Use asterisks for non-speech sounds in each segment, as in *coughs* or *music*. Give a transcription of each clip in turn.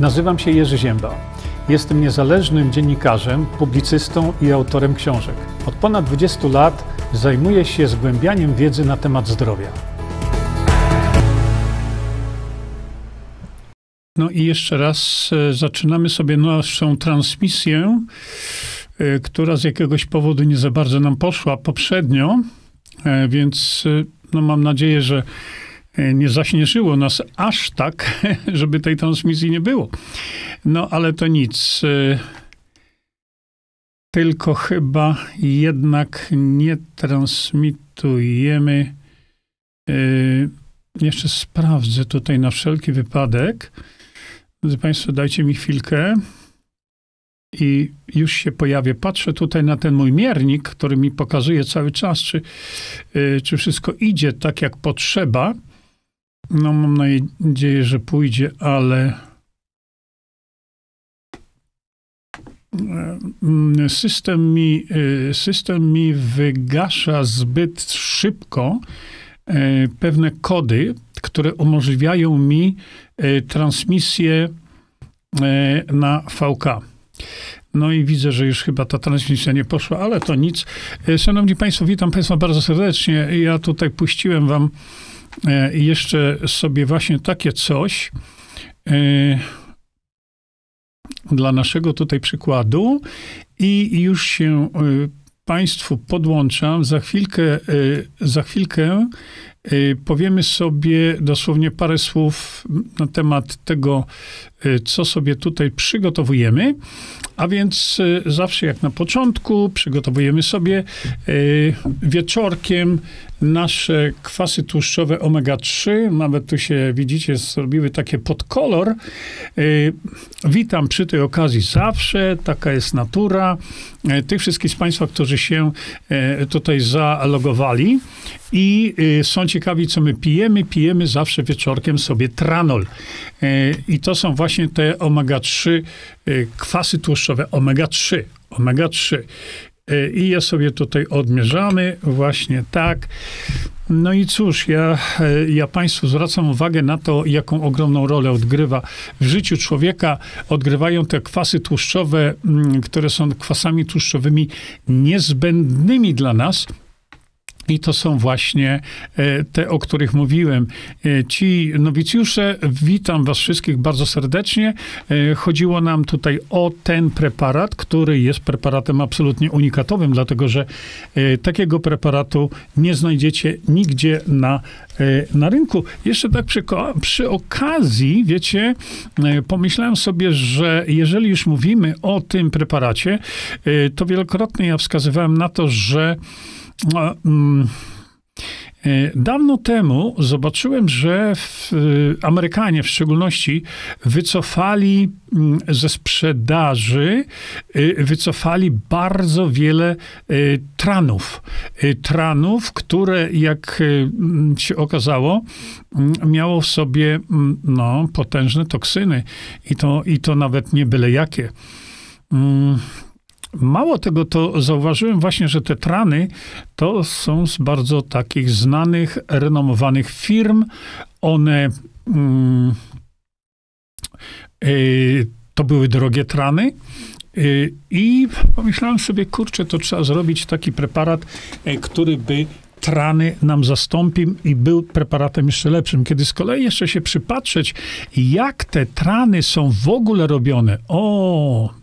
Nazywam się Jerzy Ziemba. Jestem niezależnym dziennikarzem, publicystą i autorem książek. Od ponad 20 lat zajmuję się zgłębianiem wiedzy na temat zdrowia. No i jeszcze raz e, zaczynamy sobie naszą transmisję, e, która z jakiegoś powodu nie za bardzo nam poszła poprzednio, e, więc no mam nadzieję, że nie zaśnieżyło nas aż tak, *laughs* żeby tej transmisji nie było. No ale to nic. Tylko chyba jednak nie transmitujemy. Jeszcze sprawdzę tutaj na wszelki wypadek. Drodzy Państwo, dajcie mi chwilkę i już się pojawię. Patrzę tutaj na ten mój miernik, który mi pokazuje cały czas, czy, czy wszystko idzie tak, jak potrzeba. No, mam nadzieję, że pójdzie, ale y, system mi, y, system mi wygasza zbyt szybko pewne kody, które umożliwiają mi e, transmisję e, na VK. No i widzę, że już chyba ta transmisja nie poszła, ale to nic. E, szanowni Państwo, witam Państwa bardzo serdecznie. Ja tutaj puściłem Wam jeszcze sobie właśnie takie coś dla naszego tutaj przykładu i już się Państwu podłączam. Za chwilkę, za chwilkę powiemy sobie dosłownie parę słów na temat tego, co sobie tutaj przygotowujemy. A więc zawsze jak na początku przygotowujemy sobie wieczorkiem nasze kwasy tłuszczowe omega-3. Nawet tu się, widzicie, zrobiły takie podkolor. Witam przy tej okazji zawsze, taka jest natura. Tych wszystkich z Państwa, którzy się tutaj zalogowali i są ciekawi, co my pijemy. Pijemy zawsze wieczorkiem sobie tranol. I to są właśnie te omega-3 e, kwasy tłuszczowe. Omega-3. Omega-3. E, I je sobie tutaj odmierzamy właśnie tak. No i cóż, ja, ja Państwu zwracam uwagę na to, jaką ogromną rolę odgrywa w życiu człowieka. Odgrywają te kwasy tłuszczowe, mm, które są kwasami tłuszczowymi niezbędnymi dla nas i to są właśnie e, te, o których mówiłem. E, ci nowicjusze, witam was wszystkich bardzo serdecznie. E, chodziło nam tutaj o ten preparat, który jest preparatem absolutnie unikatowym, dlatego że takiego preparatu nie znajdziecie nigdzie na, na rynku. Jeszcze tak przy, przy okazji, wiecie, pomyślałem sobie, że jeżeli już mówimy o tym preparacie, to wielokrotnie ja wskazywałem na to, że dawno temu zobaczyłem, że w, e, Amerykanie w szczególności wycofali mm, ze sprzedaży, e, wycofali bardzo wiele tranów. Tranów, które jak się okazało, mm, miało w sobie no, potężne toksyny i to, i to nawet nie byle jakie. Mało tego, to zauważyłem właśnie, że te trany to są z bardzo takich znanych, renomowanych firm. One mm, y, to były drogie trany. Y, I pomyślałem sobie, kurczę, to trzeba zrobić taki preparat, y, który by trany nam zastąpił i był preparatem jeszcze lepszym. Kiedy z kolei jeszcze się przypatrzeć, jak te trany są w ogóle robione, o,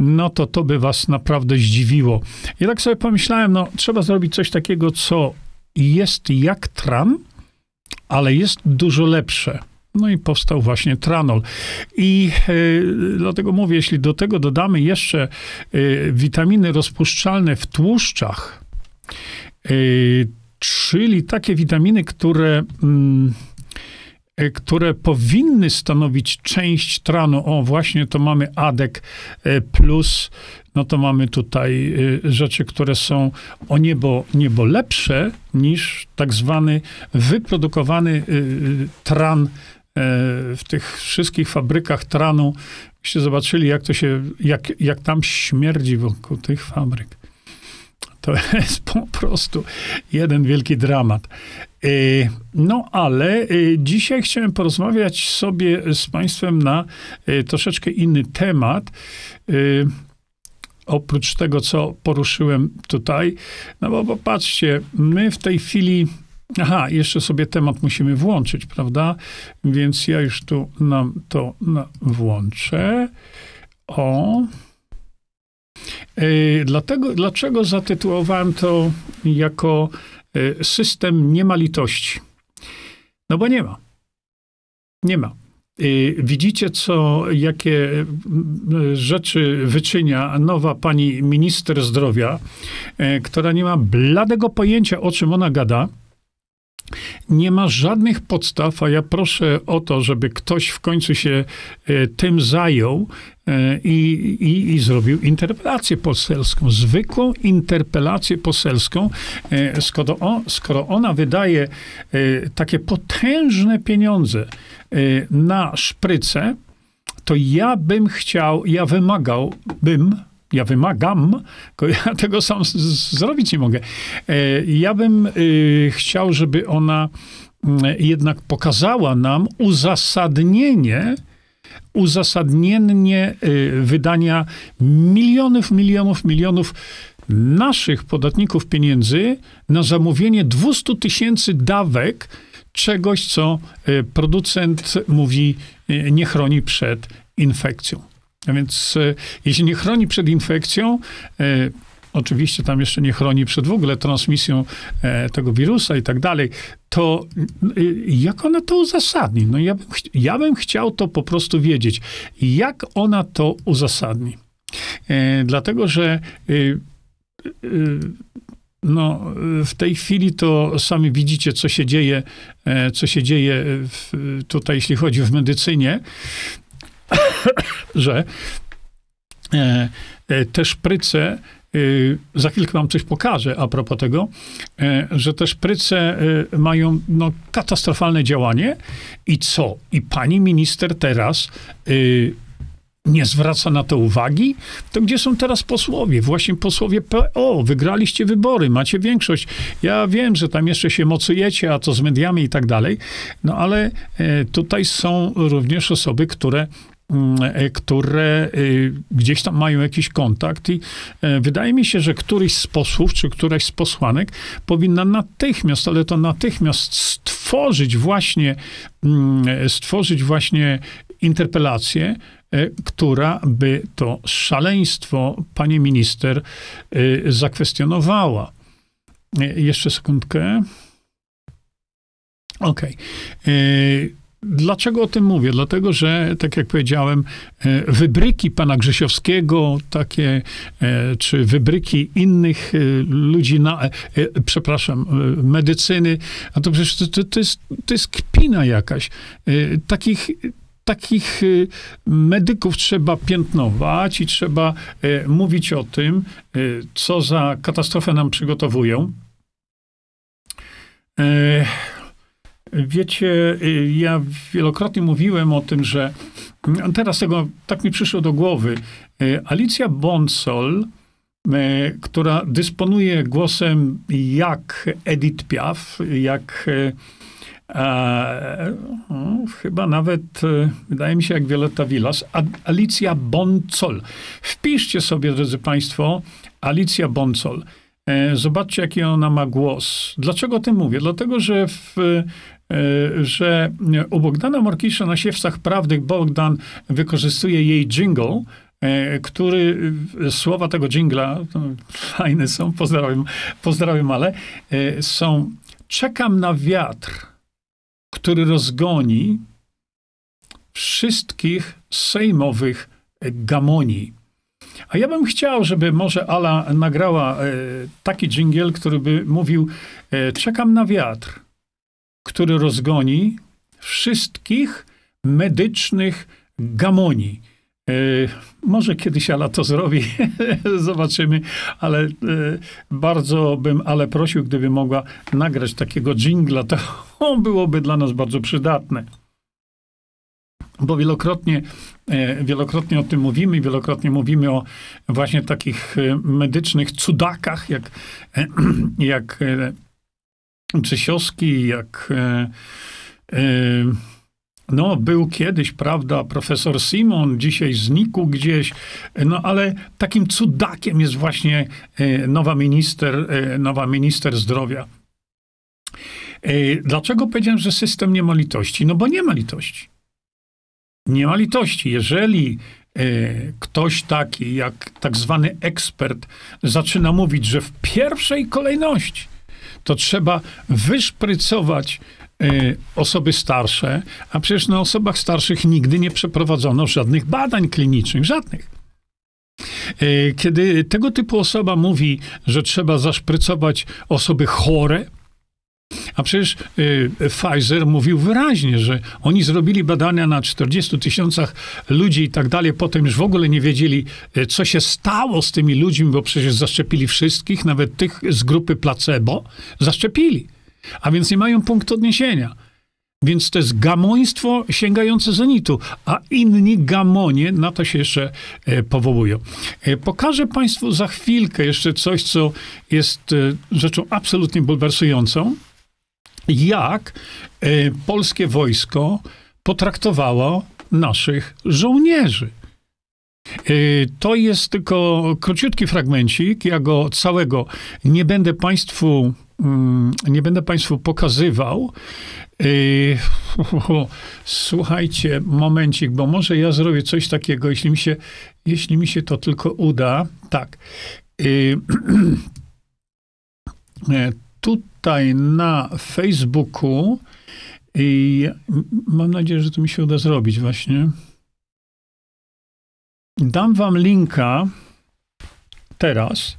no to to by was naprawdę zdziwiło. I tak sobie pomyślałem, no trzeba zrobić coś takiego, co jest jak tran, ale jest dużo lepsze. No i powstał właśnie tranol. I y, dlatego mówię, jeśli do tego dodamy jeszcze y, witaminy rozpuszczalne w tłuszczach, y, czyli takie witaminy, które mm, które powinny stanowić część tranu. O, właśnie to mamy ADEK e, plus, no to mamy tutaj e, rzeczy, które są o niebo, niebo lepsze niż tak zwany wyprodukowany tran w tych wszystkich fabrykach tranu. Byście zobaczyli, jak to się, jak, jak tam śmierdzi wokół tych fabryk. To *laughs* jest po prostu jeden wielki dramat. No ale dzisiaj chciałem porozmawiać sobie z Państwem na troszeczkę inny temat oprócz tego, co poruszyłem tutaj. No bo popatrzcie, my w tej chwili. Aha, jeszcze sobie temat musimy włączyć, prawda? Więc ja już tu nam to włączę. O. Yy, dlatego, dlaczego zatytułowałem to jako yy, system nie ma litości? No bo nie ma. Nie ma. Y, widzicie, co, jakie rzeczy wyczynia nowa pani minister zdrowia, która nie ma bladego pojęcia, o czym ona gada. Nie ma żadnych podstaw, a ja proszę o to, żeby ktoś w końcu się tym zajął i, i, i zrobił interpelację poselską, zwykłą interpelację poselską, skoro, on, skoro ona wydaje takie potężne pieniądze na szprycę, to ja bym chciał, ja wymagałbym, ja wymagam, *laughs* ja tego sam zrobić nie mogę. Y, ja bym y, chciał, żeby ona jednak pokazała nam uzasadnienie, uzasadnienie wydania milionów, milionów, milionów naszych podatników pieniędzy na zamówienie 200 tysięcy dawek czegoś, co e, producent mówi, e, nie chroni przed infekcją. A więc e, jeśli nie chroni przed infekcją, oczywiście tam jeszcze nie chroni przed w ogóle transmisją tego wirusa i tak dalej, to jak ona to uzasadni? No ja bym, ja bym chciał to po prostu wiedzieć. Jak ona to uzasadni? Dlatego, że no, w tej chwili to sami widzicie, co się dzieje, e, co się dzieje w, tutaj, jeśli chodzi w medycynie, *coughs* że e, e, te szpryce, za chwilkę wam coś pokażę a propos tego, że te szpryce mają no, katastrofalne działanie i co? I pani minister teraz nie zwraca na to uwagi, to gdzie są teraz posłowie? Właśnie posłowie PO, wygraliście wybory, macie większość. Ja wiem, że tam jeszcze się mocujecie, a to z mediami i tak dalej, no ale e, tutaj są również osoby, które e, które e, gdzieś tam mają jakiś kontakt i wydaje mi się, że któryś z posłów, czy któraś z posłanek powinna natychmiast, ale to natychmiast stworzyć właśnie, mm, stworzyć właśnie interpelację, E, która by to szaleństwo pani minister e, zakwestionowała. E, jeszcze sekundkę. Okej. Okay. Dlaczego o tym mówię? Dlatego, że, tak jak powiedziałem, wybryki pana Grzesiowskiego, takie, czy wybryki innych ludzi, na, przepraszam, medycyny, a to przecież to, to, jest, to jest kpina jakaś. Takich takich medyków trzeba piętnować i trzeba mówić o tym, co za katastrofę nam przygotowują. Wiecie, ja wielokrotnie mówiłem o tym, że teraz tego tak mi przyszło do głowy. Alicja Bonsol, która dysponuje głosem jak Edith Piaf, jak no, chyba nawet, wydaje mi się, jak Violetta Villas, Alicja Boncol. Wpiszcie sobie, drodzy Państwo, Alicja Boncol. E, zobaczcie, jaki ona ma głos. Dlaczego o tym mówię? Dlatego, że w, że u Bogdana Morkisza na Siewcach Prawdy Bogdan wykorzystuje jej jingle, e, który, słowa tego jingla, fajne są, pozdrawiam, pozdrawiam, ale są czekam na wiatr, który rozgoni wszystkich sejmowych gamonii. A ja bym chciał, żeby może Ala nagrała e, taki dżingiel, który by mówił: e, Czekam na wiatr, który rozgoni wszystkich medycznych gamonii. E, może kiedyś Ala to zrobi, *laughs* zobaczymy, ale bardzo bym ale prosił, gdyby mogła nagrać takiego dżingla, to *laughs* byłoby dla nas bardzo przydatne. bo wielokrotnie, e, wielokrotnie o tym mówimy, wielokrotnie mówimy o właśnie takich e, medycznych cudakach, jak, e, *clears throat* jak Czysiowski, jak no, był kiedyś, prawda, profesor Simon, dzisiaj znikł gdzieś, no ale takim cudakiem jest właśnie nowa minister, nowa minister zdrowia. Dlaczego powiedziałem, że system nie ma litości? No bo nie ma litości nie ma litości. Jeżeli e, ktoś taki, jak tak zwany ekspert, zaczyna mówić, że w pierwszej kolejności to trzeba wyszprycować e, osoby starsze, a przecież na osobach starszych nigdy nie przeprowadzono żadnych badań klinicznych, żadnych. E, kiedy tego typu osoba mówi, że trzeba zaszprycować osoby chore, a przecież y, Pfizer mówił wyraźnie, że oni zrobili badania na 40 tysiącach ludzi i tak dalej, potem już w ogóle nie wiedzieli, y, co się stało z tymi ludźmi, bo przecież zaszczepili wszystkich, nawet tych z grupy placebo, zaszczepili. A więc nie mają punktu odniesienia. Więc to jest gamoństwo sięgające zenitu, a inni gamonie na to się jeszcze e, powołują. E, pokażę Państwu za chwilkę jeszcze coś, co jest e, rzeczą absolutnie bulwersującą jak e, polskie wojsko potraktowało naszych żołnierzy. E, to jest tylko króciutki fragmencik. Ja go całego nie będę Państwu, mm, nie będę Państwu pokazywał. E, słuchajcie, momencik, bo może ja zrobię coś takiego, jeśli mi się, jeśli mi się to tylko uda. Tak. *clears throat* tutaj na Facebooku i mam nadzieję, że to mi się uda zrobić właśnie. Dam wam linka teraz.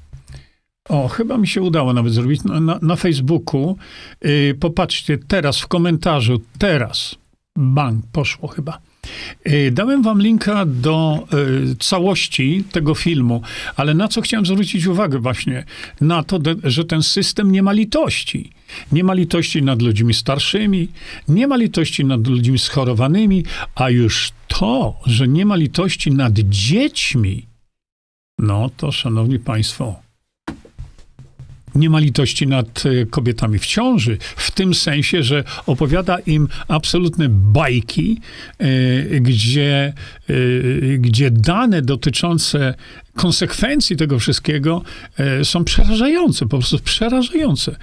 O, chyba mi się udało nawet zrobić na, na, na Facebooku. Yy, popatrzcie, teraz w komentarzu, teraz, bang, poszło chyba. Y, dałem wam linka do y, całości tego filmu, ale na co chciałem zwrócić uwagę właśnie? Na to, że ten system nie ma litości. Nie ma litości nad ludźmi starszymi, nie ma litości nad ludźmi schorowanymi, a już to, że nie ma litości nad dziećmi, no to, szanowni państwo, nie ma litości nad e, kobietami w ciąży, w tym sensie, że opowiada im absolutne bajki, e, gdzie, e, gdzie dane dotyczące konsekwencji tego wszystkiego są przerażające, po prostu przerażające.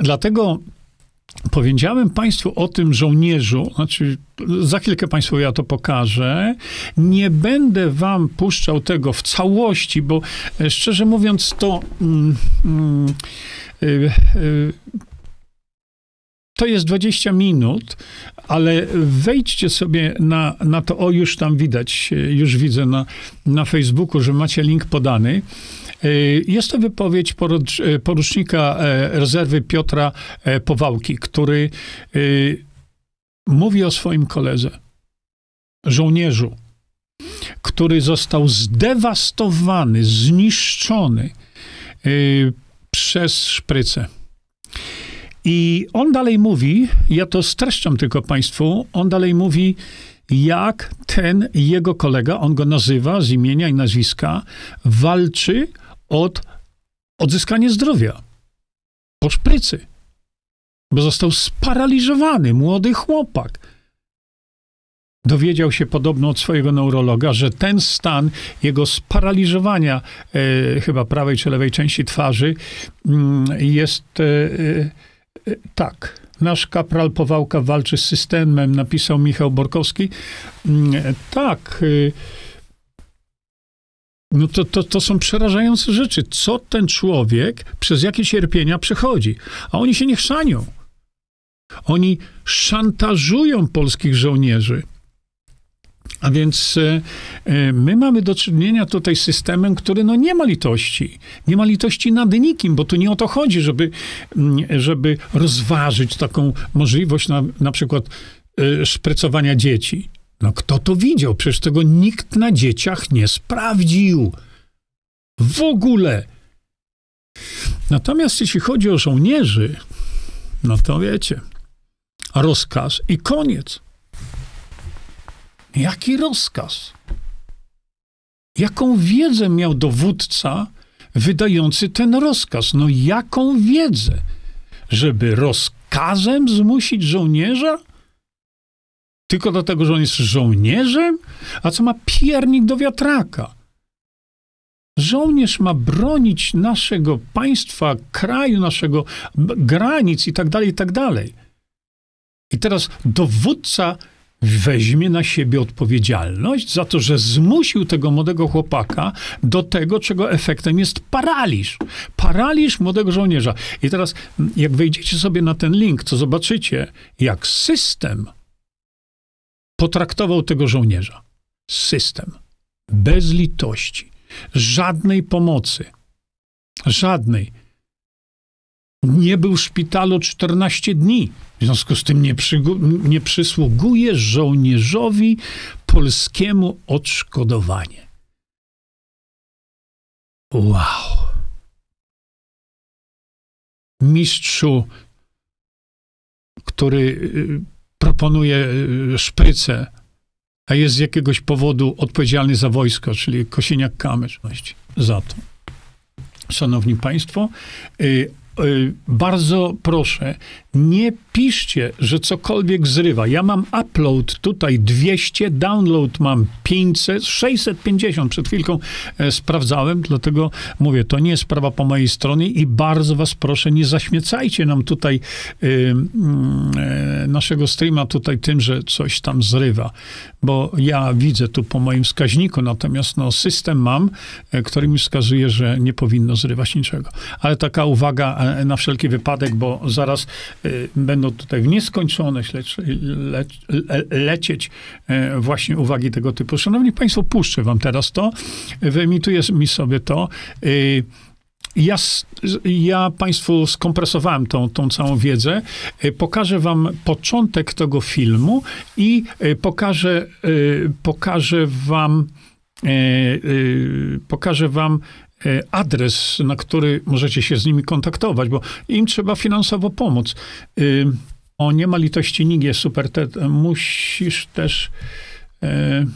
Dlatego Powiedziałem Państwu o tym żołnierzu, znaczy za chwilkę Państwu ja to pokażę. Nie będę Wam puszczał tego w całości, bo e, szczerze mówiąc, to. Mm, mm, y, y, to jest 20 minut, ale wejdźcie sobie na, na to, o już tam widać, już widzę na, na Facebooku, że macie link podany. Y, jest to wypowiedź y, porucznika e, rezerwy Piotra e, Powałki, który mówi o swoim koledze, żołnierzu, który został zdewastowany, zniszczony przez szprycę. I on dalej mówi, ja to streszczam tylko Państwu, on dalej mówi, jak ten jego kolega, on go nazywa z imienia i nazwiska, walczy od odzyskania zdrowia po szprycy, bo został sparaliżowany, młody chłopak. Dowiedział się podobno od swojego neurologa, że ten stan jego sparaliżowania e, chyba prawej czy lewej części twarzy mm, jest e, e, tak. Nasz kapral Powałka walczy z systemem, napisał Michał Borkowski. Mm, tak. No to, to, to są przerażające rzeczy. Co ten człowiek, przez jakie cierpienia przechodzi? A oni się nie chrzanią. Oni szantażują polskich żołnierzy. A więc e, e, my mamy do czynienia tutaj z systemem, który no nie ma litości. Nie ma litości nad nikim, bo tu nie o to chodzi, żeby, mm, żeby rozważyć taką możliwość na, na przykład e, szprycowania dzieci. No kto to widział? Przecież tego nikt na dzieciach nie sprawdził. W ogóle. Natomiast jeśli chodzi o żołnierzy, no to wiecie, rozkaz i koniec. Jaki rozkaz? Jaką wiedzę miał dowódca wydający ten rozkaz? No jaką wiedzę? Żeby rozkazem zmusić żołnierza? Tylko dlatego, że on jest żołnierzem? A co ma piernik do wiatraka? Żołnierz ma bronić naszego państwa, kraju, naszego granic i tak dalej, i tak dalej. I teraz dowódca weźmie na siebie odpowiedzialność za to, że zmusił tego młodego chłopaka do tego, czego efektem jest paraliż. Paraliż młodego żołnierza. I teraz, jak wejdziecie sobie na ten link, to zobaczycie, jak system potraktował tego żołnierza. System. Bez litości. Żadnej pomocy. Żadnej. Nie był w szpitalu 14 dni. W związku z tym nie, nie przysługuje żołnierzowi polskiemu odszkodowanie. Wow. Mistrzu, który y, proponuje y, szprycę, a jest z jakiegoś powodu odpowiedzialny za wojsko, czyli Kosiniak-Kamysz. Za to. Szanowni Państwo, y, bardzo proszę, nie piszcie, że cokolwiek zrywa. Ja mam upload tutaj 200, download mam 500, 650. Przed chwilką e, sprawdzałem, dlatego mówię, to nie jest sprawa po mojej stronie i bardzo was proszę, nie zaśmiecajcie nam tutaj y, y, naszego streama tutaj tym, że coś tam zrywa, bo ja widzę tu po moim wskaźniku, natomiast no, system mam, y, który mi wskazuje, że nie powinno zrywać niczego. Ale taka uwaga na wszelki wypadek, bo zaraz będą tutaj w nieskończoność le, le, lecieć e, właśnie uwagi tego typu. Szanowni Państwo, puszczę wam teraz to, wyemituję mi sobie to. E, ja, ja Państwu skompresowałem tą, tą całą wiedzę. E, pokażę Wam początek tego filmu i pokażę, pokażę Wam, pokażę Wam adres, na który możecie się z nimi kontaktować, bo im trzeba finansowo pomóc. O, nie ma litości nigie, super, te, musisz też... E,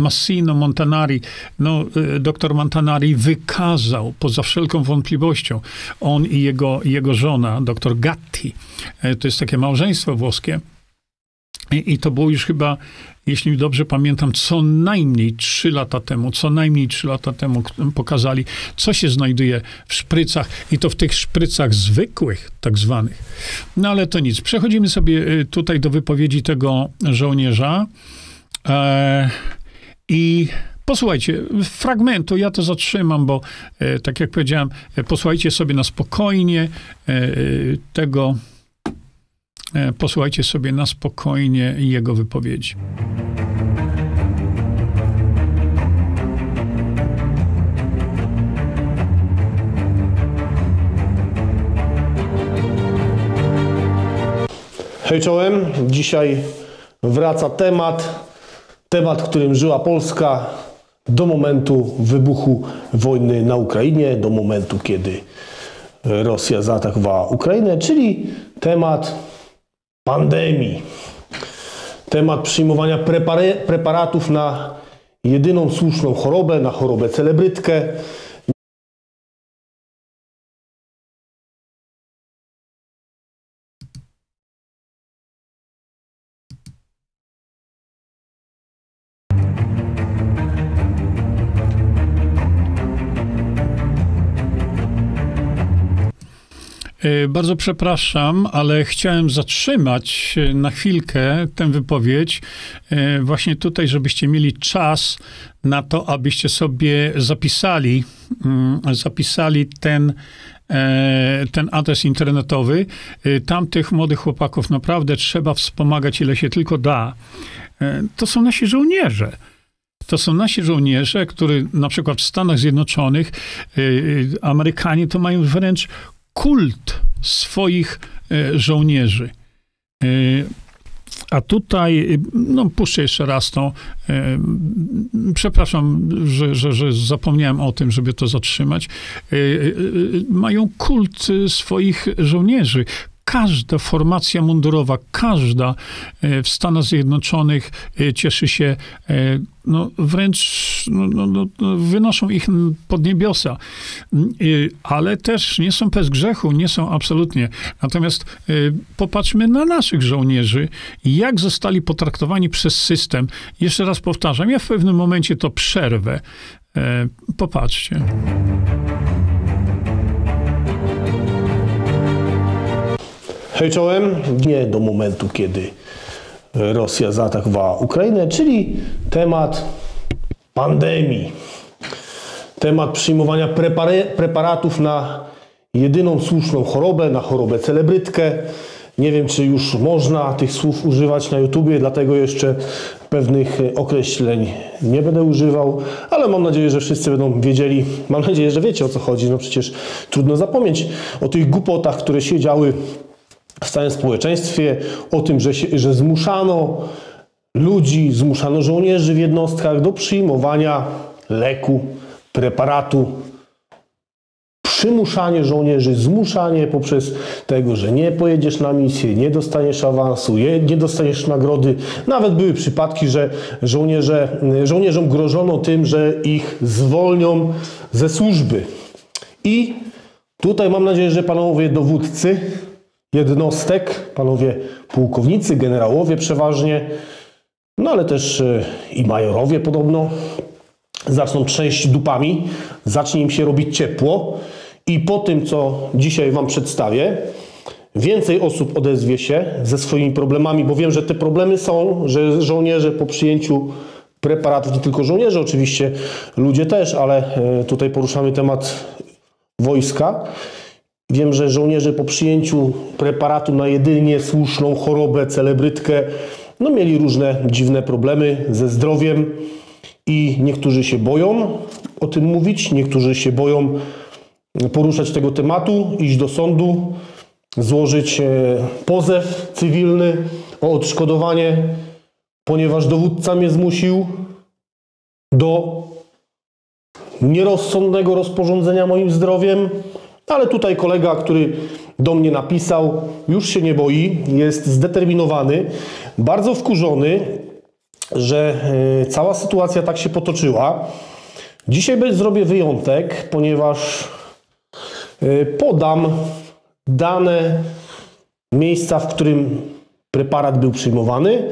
Massino Montanari, no, e, doktor Montanari wykazał poza wszelką wątpliwością, on i jego, jego żona, doktor Gatti, e, to jest takie małżeństwo włoskie, i, I, to było już chyba, jeśli dobrze pamiętam, co najmniej trzy lata temu, co najmniej trzy lata temu pokazali, co się znajduje w szprycach i to w tych szprycach zwykłych, tak zwanych. No ale to nic. Przechodzimy sobie y, tutaj do wypowiedzi tego żołnierza. E, I posłuchajcie, fragmentu, ja to zatrzymam, bo e, tak jak powiedziałem, e, posłuchajcie sobie na spokojnie e, e tego posłuchajcie sobie na spokojnie jego wypowiedzi. Hej czołem, dzisiaj wraca temat, temat, którym żyła Polska do momentu wybuchu wojny na Ukrainie, do momentu, kiedy Rosja zaatakowała Ukrainę, czyli temat pandemii. Temat przyjmowania preparatów na jedyną słuszną chorobę, na chorobę celebrytkę, bardzo przepraszam, ale chciałem zatrzymać e, na chwilkę tę wypowiedź, e, właśnie tutaj, żebyście mieli czas na to, abyście sobie zapisali, mm, zapisali ten, ten adres internetowy. Tamtych młodych chłopaków naprawdę trzeba wspomagać, ile się tylko da. To są nasi żołnierze. To są nasi żołnierze, którzy na przykład w Stanach Zjednoczonych Amerykanie to mają wręcz kult swoich e, żołnierzy. E, a tutaj, no puszczę jeszcze raz to. E, przepraszam, że, że, że zapomniałem o tym, żeby to zatrzymać. Mają kult swoich żołnierzy. Każda formacja mundurowa, każda e, w Stanach Zjednoczonych e, cieszy się, e, no wręcz no, no, no, no wynoszą ich pod niebiosa. Ale też nie są bez grzechu, nie są absolutnie. Natomiast popatrzmy na naszych żołnierzy, jak zostali potraktowani przez system. Jeszcze raz powtarzam, ja w pewnym momencie to przerwę. Popatrzcie. Hej czołem, nie do momentu, kiedy Rosja zaatakowała Ukrainę, czyli temat pandemii. Temat przyjmowania preparatów na jedyną słuszną chorobę, na chorobę celebrytkę. Nie wiem, czy już można tych słów używać na YouTubie, dlatego jeszcze pewnych określeń nie będę używał, ale mam nadzieję, że wszyscy będą wiedzieli. Mam nadzieję, że wiecie o co chodzi. No przecież trudno zapomnieć o tych głupotach, które się działy w całym społeczeństwie, o tym, że, się, że zmuszano ludzi, zmuszano żołnierzy w jednostkach do przyjmowania leku, preparatu. Przymuszanie żołnierzy, zmuszanie poprzez tego, że nie pojedziesz na misję, nie dostaniesz awansu, nie dostaniesz nagrody. Nawet były przypadki, że żołnierze, żołnierzom grożono tym, że ich zwolnią ze służby. I tutaj mam nadzieję, że panowie dowódcy jednostek, panowie pułkownicy, generałowie przeważnie, no ale też e, i majorowie podobno, zaczną trzęść dupami, zacznie im się robić ciepło. I po tym, co dzisiaj Wam przedstawię, więcej osób odezwie się ze swoimi problemami, bo wiem, że te problemy są, że żołnierze po przyjęciu preparatów, nie tylko żołnierze oczywiście, ludzie też, ale e, tutaj poruszamy temat wojska, Wiem, że żołnierze po przyjęciu preparatu na jedynie słuszną chorobę, celebrytkę, no mieli różne dziwne problemy ze zdrowiem i niektórzy się boją o tym mówić, niektórzy się boją poruszać tego tematu, iść do sądu, złożyć e, pozew cywilny o odszkodowanie, ponieważ dowódca mnie zmusił do nierozsądnego rozporządzenia moim zdrowiem, ale tutaj kolega, który do mnie napisał, już się nie boi, jest zdeterminowany, bardzo wkurzony, że e, cała sytuacja tak się potoczyła. Dzisiaj zrobię wyjątek, ponieważ e, podam dane miejsca, w którym preparat był przyjmowany.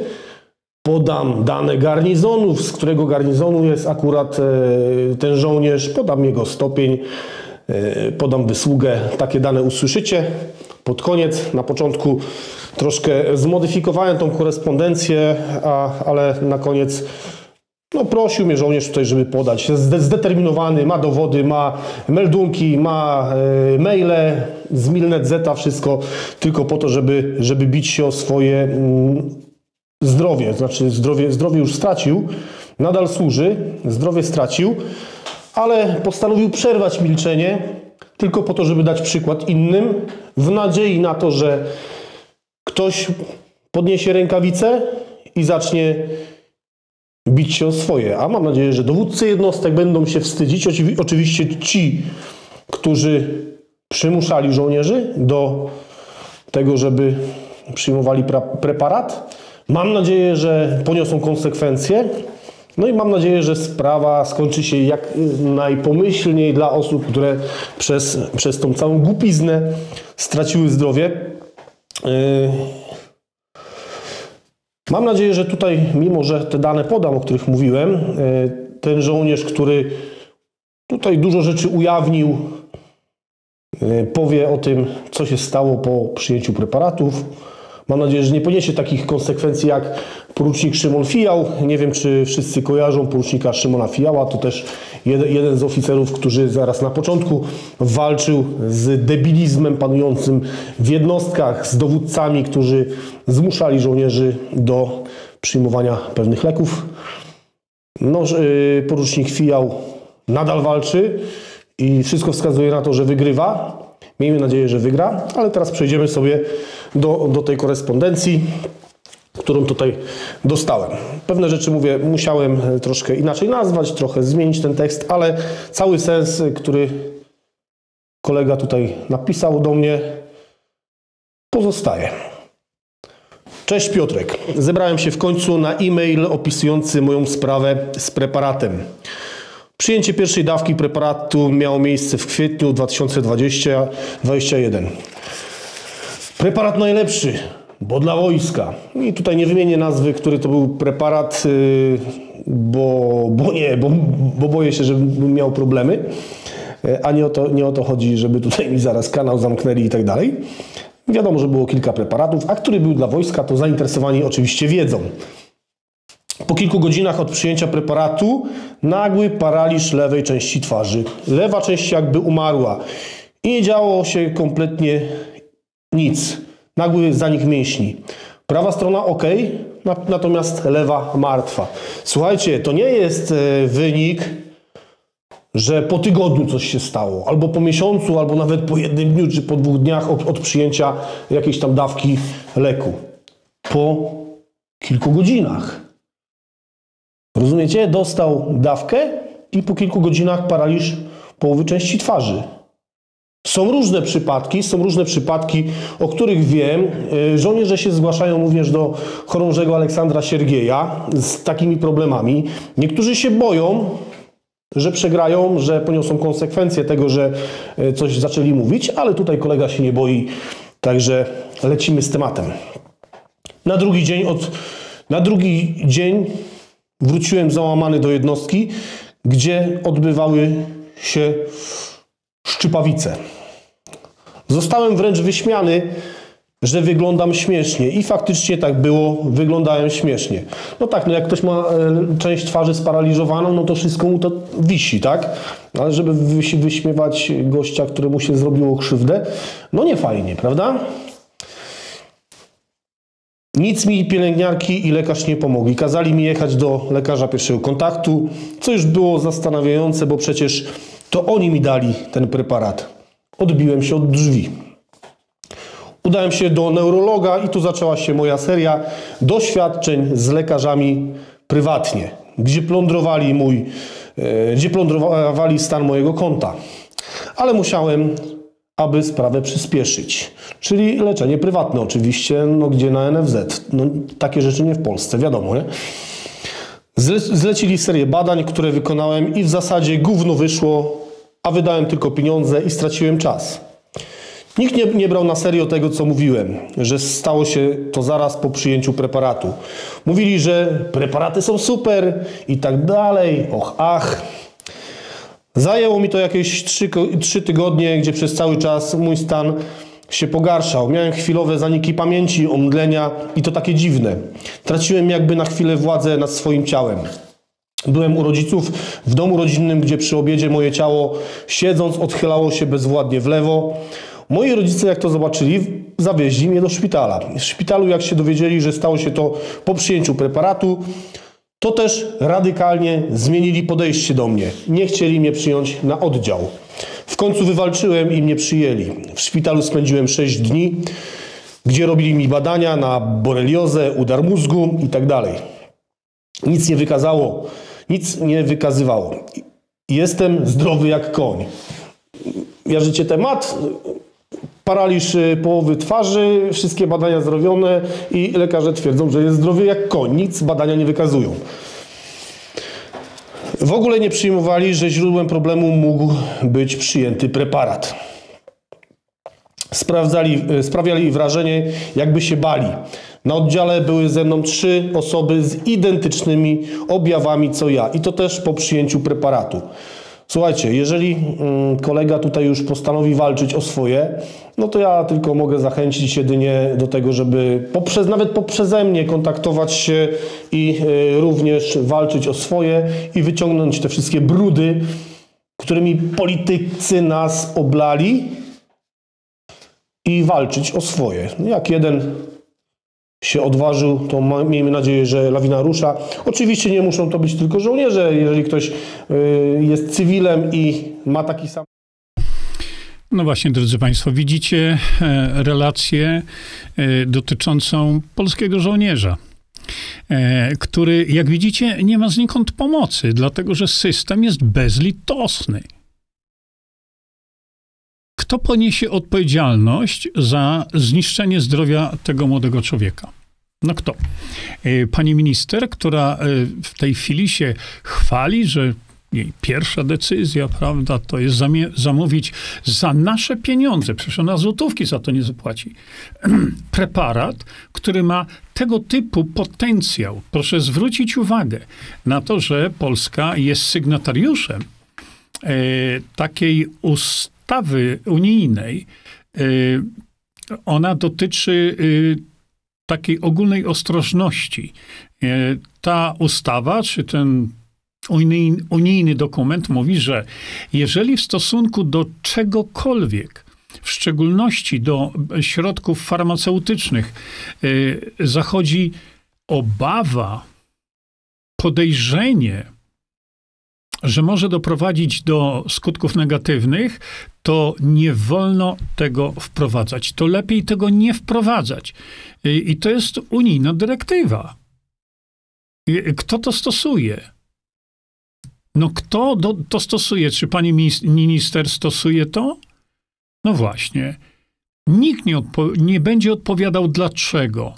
Podam dane garnizonów, z którego garnizonu jest akurat e, ten żołnierz. Podam jego stopień podam wysługę, takie dane usłyszycie. Pod koniec, na początku troszkę zmodyfikowałem tą korespondencję, a, ale na koniec no, prosił mnie żołnierz tutaj, żeby podać. Jest zdeterminowany, ma dowody, ma meldunki, ma e, maile z Milnet Zeta, wszystko tylko po to, żeby, żeby bić się o swoje mm, zdrowie. Znaczy zdrowie, zdrowie już stracił, nadal służy, zdrowie stracił, ale postanowił przerwać milczenie tylko po to, żeby dać przykład innym, w nadziei na to, że ktoś podniesie rękawice i zacznie bić się o swoje. A mam nadzieję, że dowódcy jednostek będą się wstydzić. Oczywiście ci, którzy przymuszali żołnierzy do tego, żeby przyjmowali preparat. Mam nadzieję, że poniosą konsekwencje. No i mam nadzieję, że sprawa skończy się jak najpomyślniej dla osób, które przez, przez tą całą głupiznę straciły zdrowie. Yy, mam nadzieję, że tutaj, mimo że te dane podam, o których mówiłem, yy, ten żołnierz, który tutaj dużo rzeczy ujawnił, yy, powie o tym, co się stało po przyjęciu preparatów. Mam nadzieję, że nie poniesie takich konsekwencji jak porucznik Szymon Fijał. Nie wiem, czy wszyscy kojarzą porucznika Szymona Fijała. To też jeden, z oficerów, który zaraz na początku walczył z debilizmem panującym w jednostkach, z dowódcami, którzy zmuszali żołnierzy do przyjmowania pewnych leków. No, y, porucznik Fijał nadal walczy i wszystko wskazuje na to, że wygrywa. Miejmy nadzieję, że wygra, ale teraz przejdziemy sobie do, do tej korespondencji którą tutaj dostałem. Pewne rzeczy, mówię, musiałem troszkę inaczej nazwać, trochę zmienić ten tekst, ale cały sens, który kolega tutaj napisał do mnie, pozostaje. Cześć Piotrek. Zebrałem się w końcu na e-mail opisujący moją sprawę z preparatem. Przyjęcie pierwszej dawki preparatu miało miejsce w kwietniu 2021. Preparat najlepszy, bo dla wojska. I tutaj nie wymienię nazwy, który to był preparat, yy, bo, bo nie, bo, bo boję się, żebym miał problemy. Yy, a nie o, to, nie o to chodzi, żeby tutaj mi zaraz kanał zamknęli i tak dalej. Wiadomo, że było kilka preparatów, a który był dla wojska, to zainteresowani oczywiście wiedzą. Po kilku godzinach od przyjęcia preparatu nagły paraliż lewej części twarzy. Lewa część jakby umarła i nie działo się kompletnie nic. Nagły zanik mięśni. Prawa strona ok, natomiast lewa martwa. Słuchajcie, to nie jest e, wynik, że po tygodniu coś się stało, albo po miesiącu, albo nawet po jednym dniu, czy po dwóch dniach od, od przyjęcia jakiejś tam dawki leku. Po kilku godzinach. Rozumiecie? Dostał dawkę i po kilku godzinach paraliż połowy części twarzy. Są różne przypadki, są różne przypadki, o których wiem. Y, żołnierze się zgłaszają również do chorążego Aleksandra Siergieja z takimi problemami. Niektórzy się boją, że przegrają, że poniosą konsekwencje tego, że y, coś zaczęli mówić, ale tutaj kolega się nie boi, także lecimy z tematem. Na drugi dzień od, na drugi dzień Wróciłem załamany do jednostki, gdzie odbywały się szczypawice. Zostałem wręcz wyśmiany, że wyglądam śmiesznie. I faktycznie tak było, wyglądałem śmiesznie. No tak, no jak ktoś ma e, część twarzy sparaliżowaną, no to wszystko mu to wisi, tak? Ale żeby wyśmiewać gościa, któremu się zrobiło krzywdę, no nie fajnie, prawda? Nic mi pielęgniarki i lekarz nie pomogli. Kazali mi jechać do lekarza pierwszego kontaktu, co już było zastanawiające, bo przecież to oni mi dali ten preparat. Odbiłem się od drzwi. Udałem się do neurologa i tu zaczęła się moja seria doświadczeń z lekarzami prywatnie, gdzie plądrowali mój, e, gdzie plądrowali stan mojego konta. Ale musiałem aby sprawę przyspieszyć. Czyli leczenie prywatne oczywiście, no gdzie na NFZ. No, takie rzeczy nie w Polsce, wiadomo, nie? Zlecili serię badań, które wykonałem i w zasadzie gówno wyszło, a wydałem tylko pieniądze i straciłem czas. Nikt nie, nie brał na serio tego, co mówiłem, że stało się to zaraz po przyjęciu preparatu. Mówili, że preparaty są super i tak dalej, och, ach. Zajęło mi to jakieś trzy tygodnie, gdzie przez cały czas mój stan się pogarszał. Miałem chwilowe zaniki pamięci, omdlenia i to takie dziwne. Traciłem jakby na chwilę władzę nad swoim ciałem. Byłem u rodziców w domu rodzinnym, gdzie przy obiedzie moje ciało siedząc odchylało się bezwładnie w lewo. Moi rodzice, jak to zobaczyli, zawieźli mnie do szpitala. W szpitalu, jak się dowiedzieli, że stało się to po przyjęciu preparatu, to też radykalnie zmienili podejście do mnie. Nie chcieli mnie przyjąć na oddział. W końcu wywalczyłem i mnie przyjęli. W szpitalu spędziłem 6 dni, gdzie robili mi badania na boreliozę, udar mózgu i tak. Nic nie wykazało, nic nie wykazywało. Jestem zdrowy jak koń. Jarzycie temat? paraliż y, połowy twarzy, wszystkie badania zrobione i lekarze twierdzą, że jest zdrowy jak koń. Nic badania nie wykazują. W ogóle nie przyjmowali, że źródłem problemu mógł być przyjęty preparat. Sprawdzali, y, sprawiali wrażenie, jakby się bali. Na oddziale były ze mną trzy osoby z identycznymi objawami co ja i to też po przyjęciu preparatu. Słuchajcie, jeżeli mm, kolega tutaj już postanowi walczyć o swoje, no to ja tylko mogę zachęcić jedynie do tego, żeby poprzez, nawet poprzeze mnie kontaktować się i y, również walczyć o swoje i wyciągnąć te wszystkie brudy, którymi politycy nas oblali i walczyć o swoje. Jak jeden się odważył, to miejmy nadzieję, że lawina rusza. Oczywiście nie muszą to być tylko żołnierze. Jeżeli ktoś y, jest cywilem i ma taki sam. No właśnie, drodzy Państwo, widzicie e, relację e, dotyczącą polskiego żołnierza, e, który, jak widzicie, nie ma znikąd pomocy, dlatego że system jest bezlitosny. Kto poniesie odpowiedzialność za zniszczenie zdrowia tego młodego człowieka? No kto? E, pani minister, która e, w tej chwili się chwali, że jej pierwsza decyzja, prawda, to jest zamówić za nasze pieniądze, przecież ona złotówki za to nie zapłaci, *clears throat* preparat, który ma tego typu potencjał. Proszę zwrócić uwagę na to, że Polska jest sygnatariuszem e, takiej ustawy unijnej. E, ona dotyczy e, takiej ogólnej ostrożności. E, ta ustawa, czy ten unijny dokument mówi, że jeżeli w stosunku do czegokolwiek, w szczególności do środków farmaceutycznych, y, zachodzi obawa, podejrzenie, że może doprowadzić do skutków negatywnych, to nie wolno tego wprowadzać. To lepiej tego nie wprowadzać. I to jest unijna dyrektywa. Kto to stosuje? No kto do, to stosuje? Czy pani minister stosuje to? No właśnie. Nikt nie, nie będzie odpowiadał dlaczego.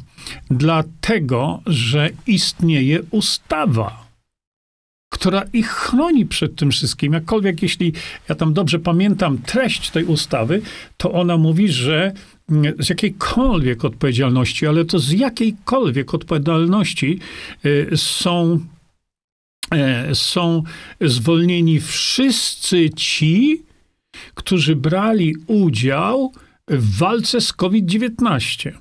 Dlatego, że istnieje ustawa, która ich chroni przed tym wszystkim. Jakkolwiek, jeśli ja tam dobrze pamiętam treść tej ustawy, to ona mówi, że mm, z jakiejkolwiek odpowiedzialności, ale to z jakiejkolwiek odpowiedzialności y, są E, są zwolnieni wszyscy ci, którzy brali udział w walce z COVID-19.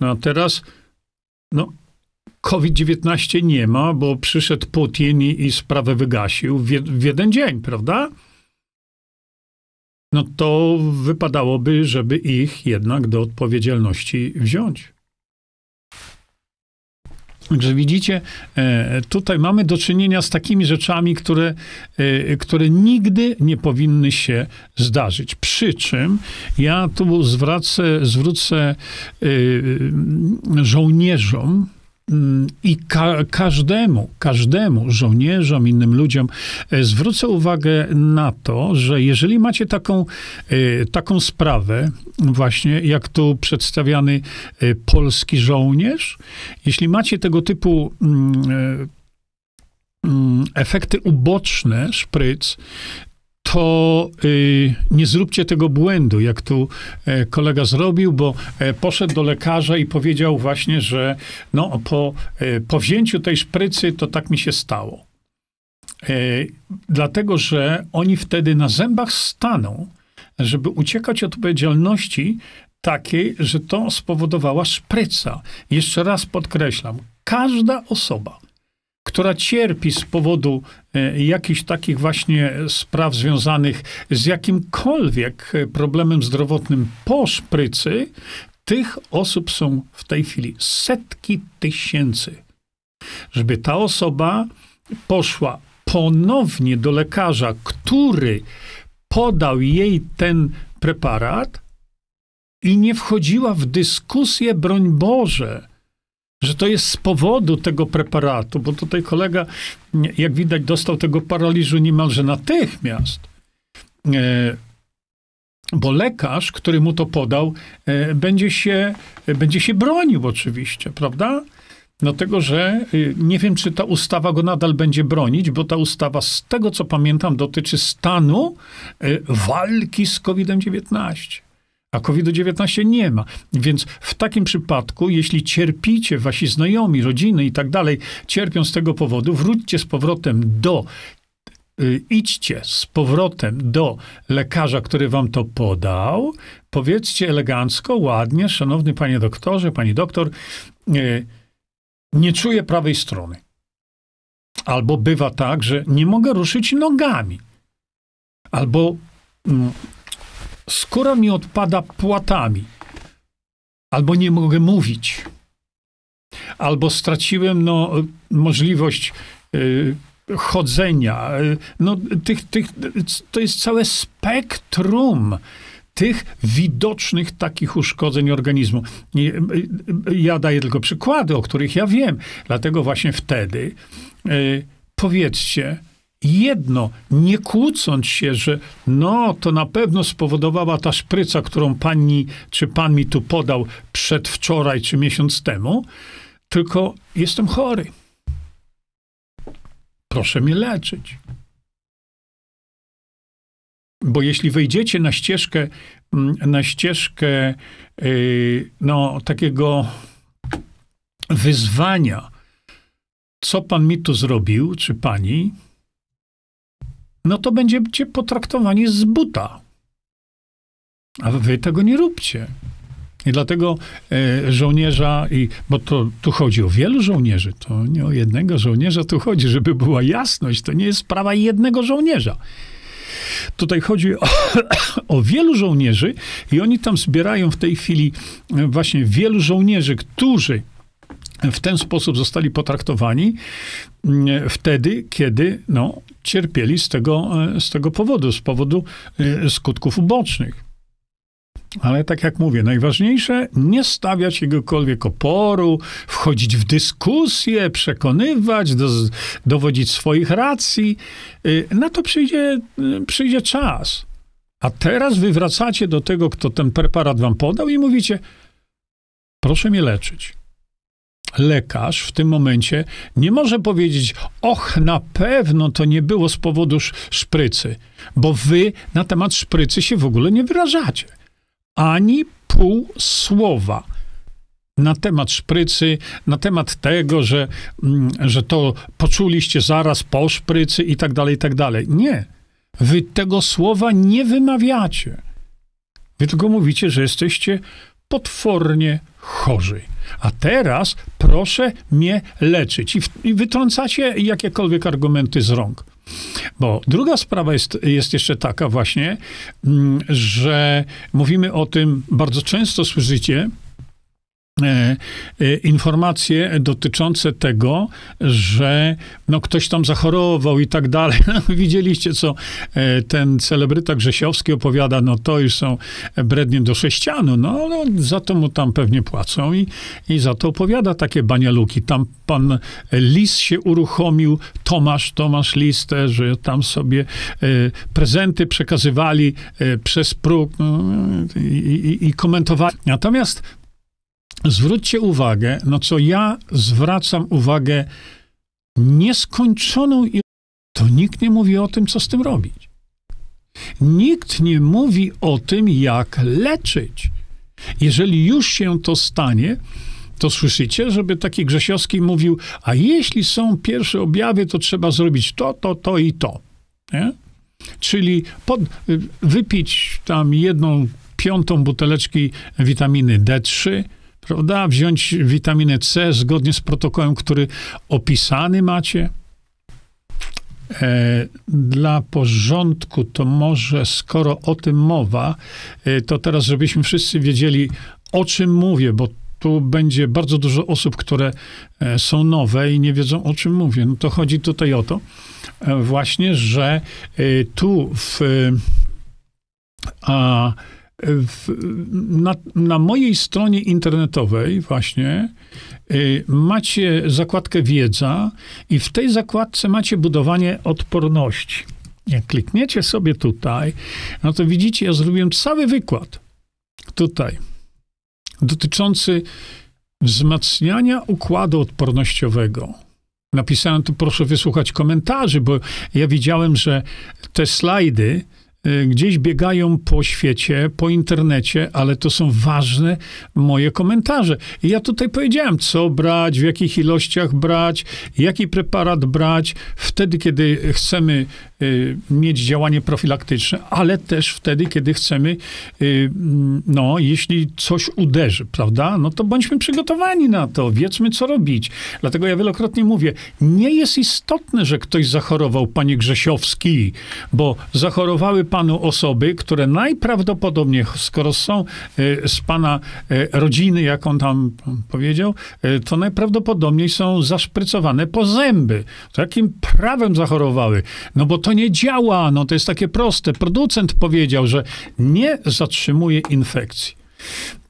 No a teraz, no, COVID-19 nie ma, bo przyszedł Putin i, i sprawę wygasił w, w jeden dzień, prawda? No to wypadałoby, żeby ich jednak do odpowiedzialności wziąć. Także widzicie, e, tutaj mamy do czynienia z takimi rzeczami, które, e, które nigdy nie powinny się zdarzyć. Przy czym ja tu zwracę, zwrócę e, żołnierzom, i ka każdemu, każdemu żołnierzom, innym ludziom e, zwrócę uwagę na to, że jeżeli macie taką, e, taką sprawę, właśnie jak tu przedstawiany e, polski żołnierz, jeśli macie tego typu mm, mm, efekty uboczne szpryc, to y, nie zróbcie tego błędu, jak tu e, kolega zrobił, bo e, poszedł do lekarza i powiedział właśnie, że no, po, e, po wzięciu tej szprycy to tak mi się stało. Dlatego, że oni wtedy na zębach staną, żeby uciekać od odpowiedzialności takiej, że to spowodowała szpryca. Jeszcze raz podkreślam, każda osoba, która cierpi z powodu e, jakichś takich właśnie spraw związanych z jakimkolwiek e, problemem zdrowotnym po szprycy, tych osób są w tej chwili setki tysięcy. Żeby ta osoba poszła ponownie do lekarza, który podał jej ten preparat i nie wchodziła w dyskusję, broń Boże, że to jest z powodu tego preparatu, bo tutaj kolega, jak widać, dostał tego paraliżu niemalże natychmiast. E, bo lekarz, który mu to podał, e, będzie się, będzie się bronił oczywiście, prawda? Dlatego, że nie wiem, czy ta ustawa go nadal będzie bronić, bo ta ustawa, z tego co pamiętam, dotyczy stanu walki z COVID-19 a COVID-19 nie ma. Więc w takim przypadku, jeśli cierpicie, wasi znajomi, rodziny i tak dalej, cierpią z tego powodu, wróćcie z powrotem do y, idźcie z powrotem do lekarza, który wam to podał, powiedzcie elegancko, ładnie, szanowny panie doktorze, pani doktor, y, nie czuję prawej strony. Albo bywa tak, że nie mogę ruszyć nogami. Albo mm, skóra mi odpada płatami, albo nie mogę mówić, albo straciłem no, możliwość y, chodzenia. Y, no, tych, tych, to jest całe spektrum tych widocznych takich uszkodzeń organizmu. Y, ja daję tylko przykłady, o których ja wiem. Dlatego właśnie wtedy y, powiedzcie, jedno, nie kłócąc się, że no, to na pewno spowodowała ta szpryca, którą pani czy pan mi tu podał przedwczoraj czy miesiąc temu, tylko jestem chory. Proszę mnie leczyć. Bo jeśli wejdziecie na ścieżkę, mm, na ścieżkę yy, no, takiego wyzwania, co pan mi tu zrobił, czy pani, no to będziecie potraktowani z buta. A wy tego nie róbcie. I dlatego e, żołnierza, i, bo to tu chodzi o wielu żołnierzy, to nie o jednego żołnierza tu chodzi, żeby była jasność, to nie jest sprawa jednego żołnierza. Tutaj chodzi o, *coughs* o, wielu żołnierzy i oni tam zbierają w tej chwili e, właśnie wielu żołnierzy, którzy w ten sposób zostali potraktowani mm, wtedy, kiedy no, cierpieli z tego, e, z tego powodu, z powodu e, skutków ubocznych. Ale tak jak mówię, najważniejsze nie stawiać jakiegokolwiek oporu, wchodzić w dyskusję, przekonywać, do, dowodzić swoich racji. E, na to przyjdzie, przyjdzie czas. A teraz wy wracacie do tego, kto ten preparat wam podał i mówicie, proszę mnie leczyć lekarz w tym momencie nie może powiedzieć, och, na pewno to nie było z powodu szprycy, bo wy na temat szprycy się w ogóle nie wyrażacie. Ani pół słowa na temat szprycy, na temat tego, że, mm, że to poczuliście zaraz po szprycy i tak dalej, i tak dalej. Nie. Wy tego słowa nie wymawiacie. Wy tylko mówicie, że jesteście potwornie chorzy. A teraz proszę mnie leczyć. I, w, i wytrącacie jakiekolwiek argumenty z rąk. Bo druga sprawa jest, jest jeszcze taka właśnie, mm, że mówimy o tym, bardzo często słyszycie, informacje dotyczące tego, że no, ktoś tam zachorował i tak dalej. *laughs* No, widzieliście, co e, ten celebryta Grzesiowski opowiada, no to już są brednie do sześcianu, no, no za to mu tam pewnie płacą i, i za to opowiada takie banialuki. Tam pan Lis się uruchomił, Tomasz, Tomasz Lis też, że tam sobie prezenty przekazywali przez próg no, i, i, i komentowali. Natomiast zwróćcie uwagę, no co ja zwracam uwagę nieskończoną to nikt nie mówi o tym, co z tym robić. Nikt nie mówi o tym, jak leczyć. Jeżeli już się to stanie, to słyszycie, żeby taki Grzesiowski mówił, a jeśli są pierwsze objawy, to trzeba zrobić to, to, to i to. Nie? Czyli pod, wypić tam jedną piątą buteleczki witaminy D3, prawda? Wziąć witaminę C zgodnie z protokołem, który opisany macie. E, dla porządku, to może skoro o tym mowa, e, to teraz, żebyśmy wszyscy wiedzieli, o czym mówię, bo tu będzie bardzo dużo osób, które e, są nowe i nie wiedzą, o czym mówię. No to chodzi tutaj o to, właśnie, że tu w. A, w, na, na, mojej stronie internetowej właśnie y, macie zakładkę wiedza i w tej zakładce macie budowanie odporności. Jak klikniecie sobie tutaj, no to widzicie, ja zrobiłem cały wykład tutaj dotyczący wzmacniania układu odpornościowego. Napisałem tu, proszę wysłuchać komentarzy, bo ja widziałem, że te slajdy gdzieś biegają po świecie, po internecie, ale to są ważne moje komentarze. I ja tutaj powiedziałem, co brać, w jakich ilościach brać, jaki preparat brać, wtedy, kiedy chcemy y, mieć działanie profilaktyczne, ale też wtedy, kiedy chcemy, y, no, jeśli coś uderzy, prawda, no to bądźmy przygotowani na to, wiedzmy, co robić. Dlatego ja wielokrotnie mówię, nie jest istotne, że ktoś zachorował, panie Grzesiowski, bo zachorowały panu osoby, które najprawdopodobniej, skoro są e, z pana e, rodziny, jak on tam powiedział, e, to najprawdopodobniej są zaszprycowane po zęby. To jakim prawem zachorowały? No bo to nie działa, no to jest takie proste. Producent powiedział, że nie zatrzymuje infekcji.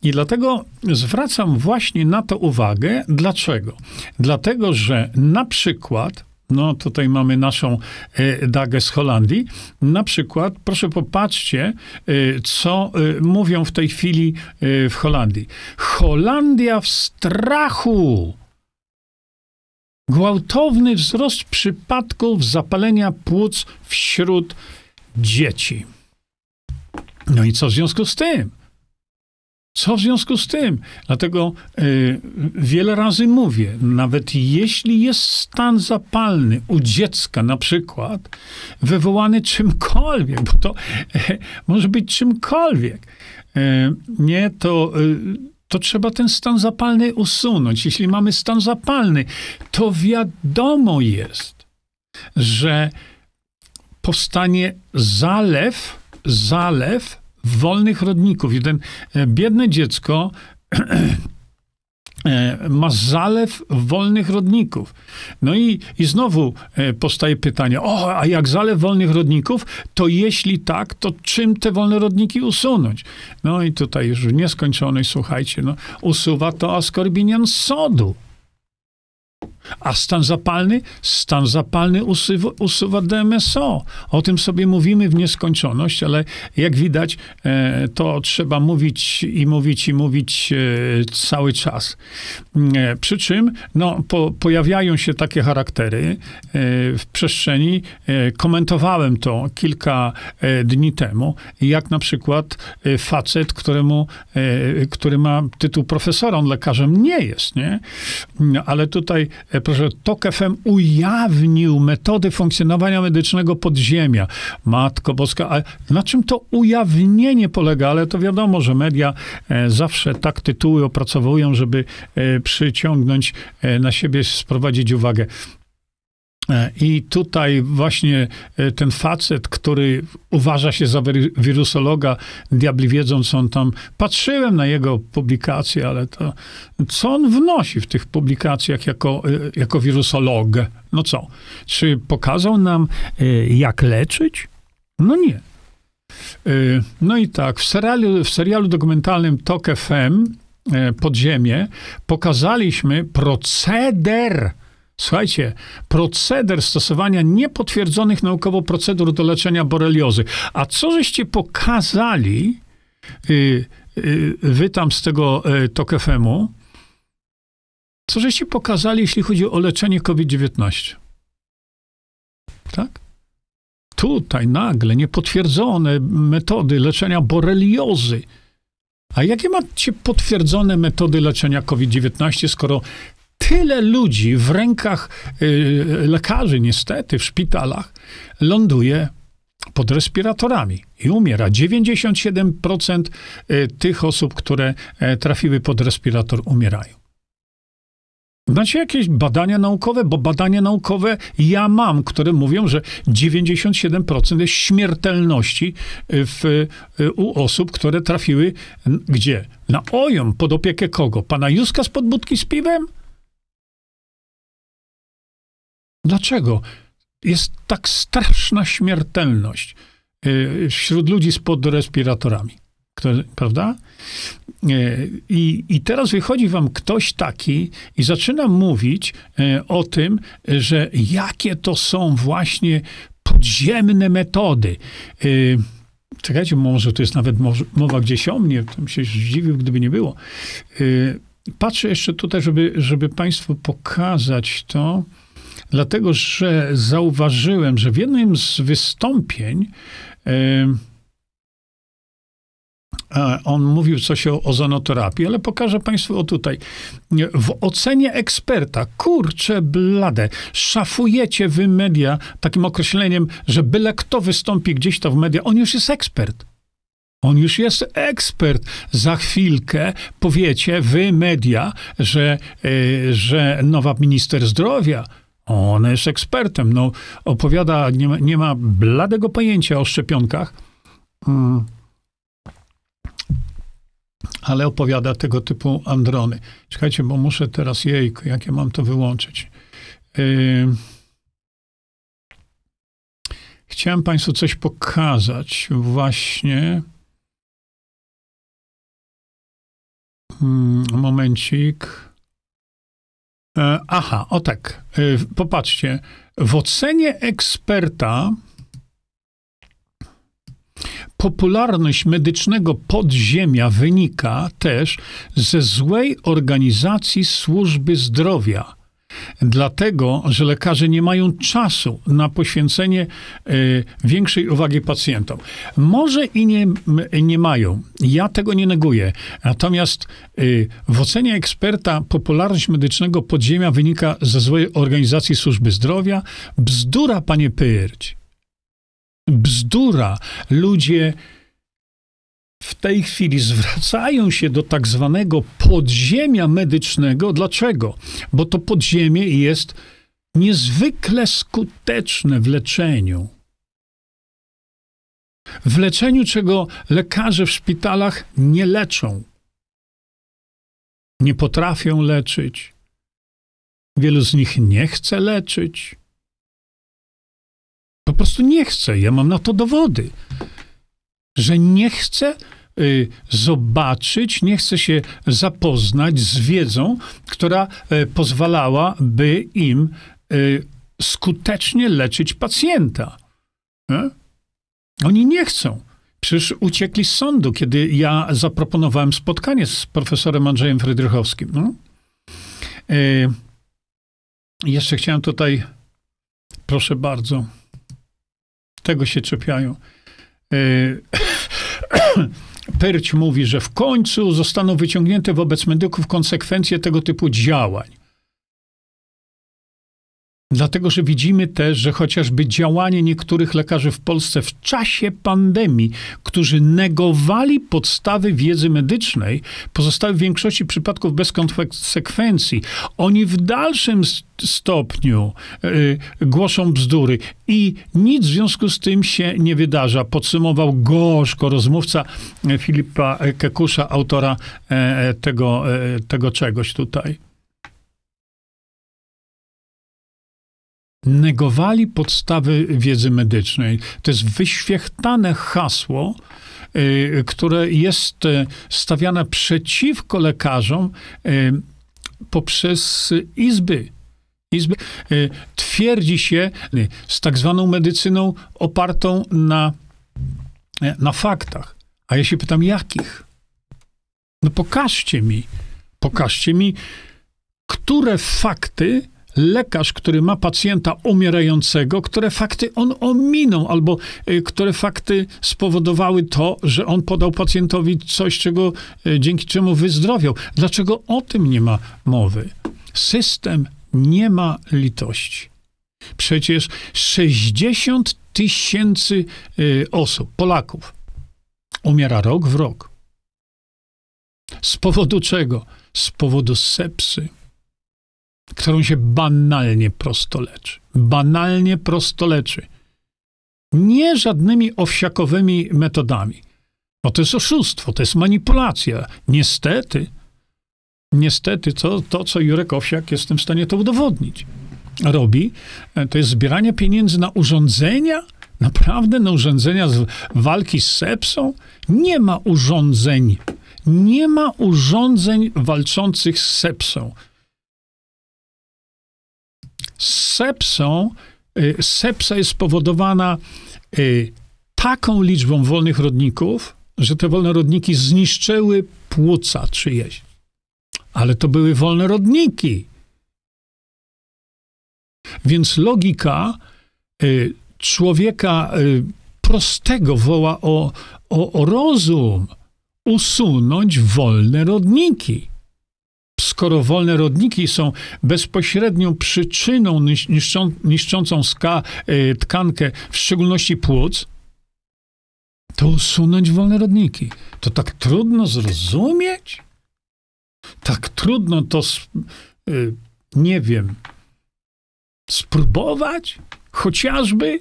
I dlatego zwracam właśnie na to uwagę. Dlaczego? Dlatego, że na przykład No, tutaj mamy naszą e, Dagę z Holandii. Na przykład, proszę popatrzcie, e, co e, mówią w tej chwili w Holandii. Holandia w strachu. Gwałtowny wzrost przypadków zapalenia płuc wśród dzieci. No i co w związku z tym? Co w związku z tym? Dlatego y, wiele razy mówię, nawet jeśli jest stan zapalny u dziecka na przykład, wywołany czymkolwiek, bo to y, *laughs* może być czymkolwiek, y, nie, to, to trzeba ten stan zapalny usunąć. Jeśli mamy stan zapalny, to wiadomo jest, że powstanie zalew, zalew wolnych rodników. I ten e, biedne dziecko *clears throat* e, ma zalew wolnych rodników. No i, i znowu e, powstaje pytanie, o, a jak zalew wolnych rodników, to jeśli tak, to czym te wolne rodniki usunąć? No i tutaj już w nieskończonej, słuchajcie, no, usuwa to askorbinian sodu. A stan zapalny? Stan zapalny usuwa, usuwa DMSO. O tym sobie mówimy w nieskończoność, ale jak widać, e, to trzeba mówić i mówić i mówić e, cały czas. E, przy czym no, po, pojawiają się takie charaktery w przestrzeni. Komentowałem to kilka dni temu, jak na przykład facet, któremu, który ma tytuł profesora, on lekarzem nie jest, nie? Ale tutaj proszę, TOK FM ujawnił metody funkcjonowania medycznego podziemia. Matko Boska, a na czym to ujawnienie polega? Ale to wiadomo, że media e, zawsze tak tytuły opracowują, żeby e, przyciągnąć na siebie, sprowadzić uwagę. E, I tutaj właśnie e, ten facet, który uważa się za wirusologa, diabli wiedzą, co on tam. Patrzyłem na jego publikacje, ale to. Co on wnosi w tych publikacjach jako, e, jako wirusolog? No co? Czy pokazał nam, jak leczyć? No nie. No i tak, w serialu, w serialu dokumentalnym Tok FM Podziemie pokazaliśmy proceder Słuchajcie, proceder stosowania niepotwierdzonych naukowo procedur do leczenia boreliozy. A co żeście pokazali, yy, yy, wy tam z tego yy, TOK-FM-u, co żeście pokazali, jeśli chodzi o leczenie COVID-19? Tak? Tutaj nagle niepotwierdzone metody leczenia boreliozy. A jakie macie potwierdzone metody leczenia COVID-19, skoro tyle ludzi w rękach y, lekarzy, niestety, w szpitalach, ląduje pod respiratorami i umiera. 97% y, tych osób, które e, trafiły pod respirator, umierają. Macie jakieś badania naukowe? Bo badania naukowe ja mam, które mówią, że 97% jest śmiertelności y, w, u osób, które trafiły gdzie? Na OJOM, pod opiekę kogo? Pana Juska z podbudki z piwem? Dlaczego? Jest tak straszna śmiertelność y, wśród ludzi z podrespiratorami. prawda? Y, I, I teraz wychodzi wam ktoś taki i zaczyna mówić y, o tym, że jakie to są właśnie podziemne metody. Czekajcie, może to jest nawet mowa gdzieś o mnie, bym się zdziwił, gdyby nie było. Patrzę jeszcze tutaj, żeby, żeby Państwu pokazać to dlatego że zauważyłem, że w jednym z wystąpień on mówił coś o ozonoterapii, ale pokażę Państwu o tutaj. W ocenie eksperta, kurczę blade, szafujecie wy media takim określeniem, że byle kto wystąpi gdzieś to w media, on już jest ekspert. On już jest ekspert. Za chwilkę powiecie wy media, że, e, że nowa minister zdrowia ona jest ekspertem. No, opowiada, nie ma, nie ma bladego pojęcia o szczepionkach, hmm. ale opowiada tego typu androny. Czekajcie, bo muszę teraz, jejku, jak ja mam to wyłączyć. Yy... Chciałem Państwu coś pokazać właśnie. Hmm, momencik. E, aha, o tak. E, popatrzcie. w ocenie eksperta popularność medycznego podziemia wynika też ze złej organizacji służby zdrowia. Dlatego, że lekarze nie mają czasu na poświęcenie y, większej uwagi pacjentom. Może i nie, nie mają. Ja tego nie neguję. Natomiast y, w ocenie eksperta popularność medycznego podziemia wynika ze złej organizacji służby zdrowia. Bzdura, panie Pyrć. Bzdura. Ludzie w tej chwili zwracają się do tak zwanego podziemia medycznego. Dlaczego? Bo to podziemie jest niezwykle skuteczne w leczeniu. W leczeniu, czego lekarze w szpitalach nie leczą. Nie potrafią leczyć. Wielu z nich nie chce leczyć. Po prostu nie chce. Ja mam na to dowody że nie chce zobaczyć, nie chce się zapoznać z wiedzą, która y, pozwalałaby im y, skutecznie leczyć pacjenta. Oni nie chcą. Przecież uciekli z sądu, kiedy ja zaproponowałem spotkanie z profesorem Andrzejem Frydrychowskim. No? jeszcze chciałem tutaj, proszę bardzo, tego się czepiają. E, *clears throat* *coughs* Pyrć mówi, że w końcu zostaną wyciągnięte wobec medyków konsekwencje tego typu działań. Dlatego, że widzimy też, że chociażby działanie niektórych lekarzy w Polsce w czasie pandemii, którzy negowali podstawy wiedzy medycznej, pozostały w większości przypadków bez konsekwencji. Oni w dalszym stopniu y, głoszą bzdury i nic w związku z tym się nie wydarza. Podsumował gorzko rozmówca Filipa Kekusza, autora e, tego, e, tego czegoś tutaj. Negowali podstawy wiedzy medycznej. To jest wyświechtane hasło, y, które jest y, stawiane przeciwko lekarzom y, poprzez izby. Izby twierdzi się z tak zwaną medycyną opartą na, na faktach. A ja się pytam, jakich? No pokażcie mi, pokażcie mi, które fakty lekarz, który ma pacjenta umierającego, które fakty on ominął, albo y, które fakty spowodowały to, że on podał pacjentowi coś, czego, y, dzięki czemu wyzdrowiał. Dlaczego o tym nie ma mowy? System nie ma litości. Przecież 60 tysięcy y, osób, Polaków, umiera rok w rok. Z powodu czego? Z powodu sepsy którą się banalnie prosto leczy. Banalnie prosto leczy. Nie żadnymi owsiakowymi metodami. Bo to jest oszustwo, to jest manipulacja. Niestety, niestety to, to co Jurek Owsiak, jestem w stanie to udowodnić, robi, e, to jest zbieranie pieniędzy na urządzenia, naprawdę na urządzenia z walki z sepsą. Nie ma urządzeń, nie ma urządzeń walczących z sepsą sepsą, y, sepsa jest spowodowana y, taką liczbą wolnych rodników, że te wolne rodniki zniszczyły płuca czyjeś. Ale to były wolne rodniki. Więc logika y, człowieka prostego woła o, o, o rozum, usunąć wolne rodniki skoro wolne rodniki są bezpośrednią przyczyną niszczą, niszczącą ska, y, tkankę, w szczególności płuc, to usunąć wolne rodniki. To tak trudno zrozumieć? Tak trudno to, y, nie wiem, spróbować? Chociażby?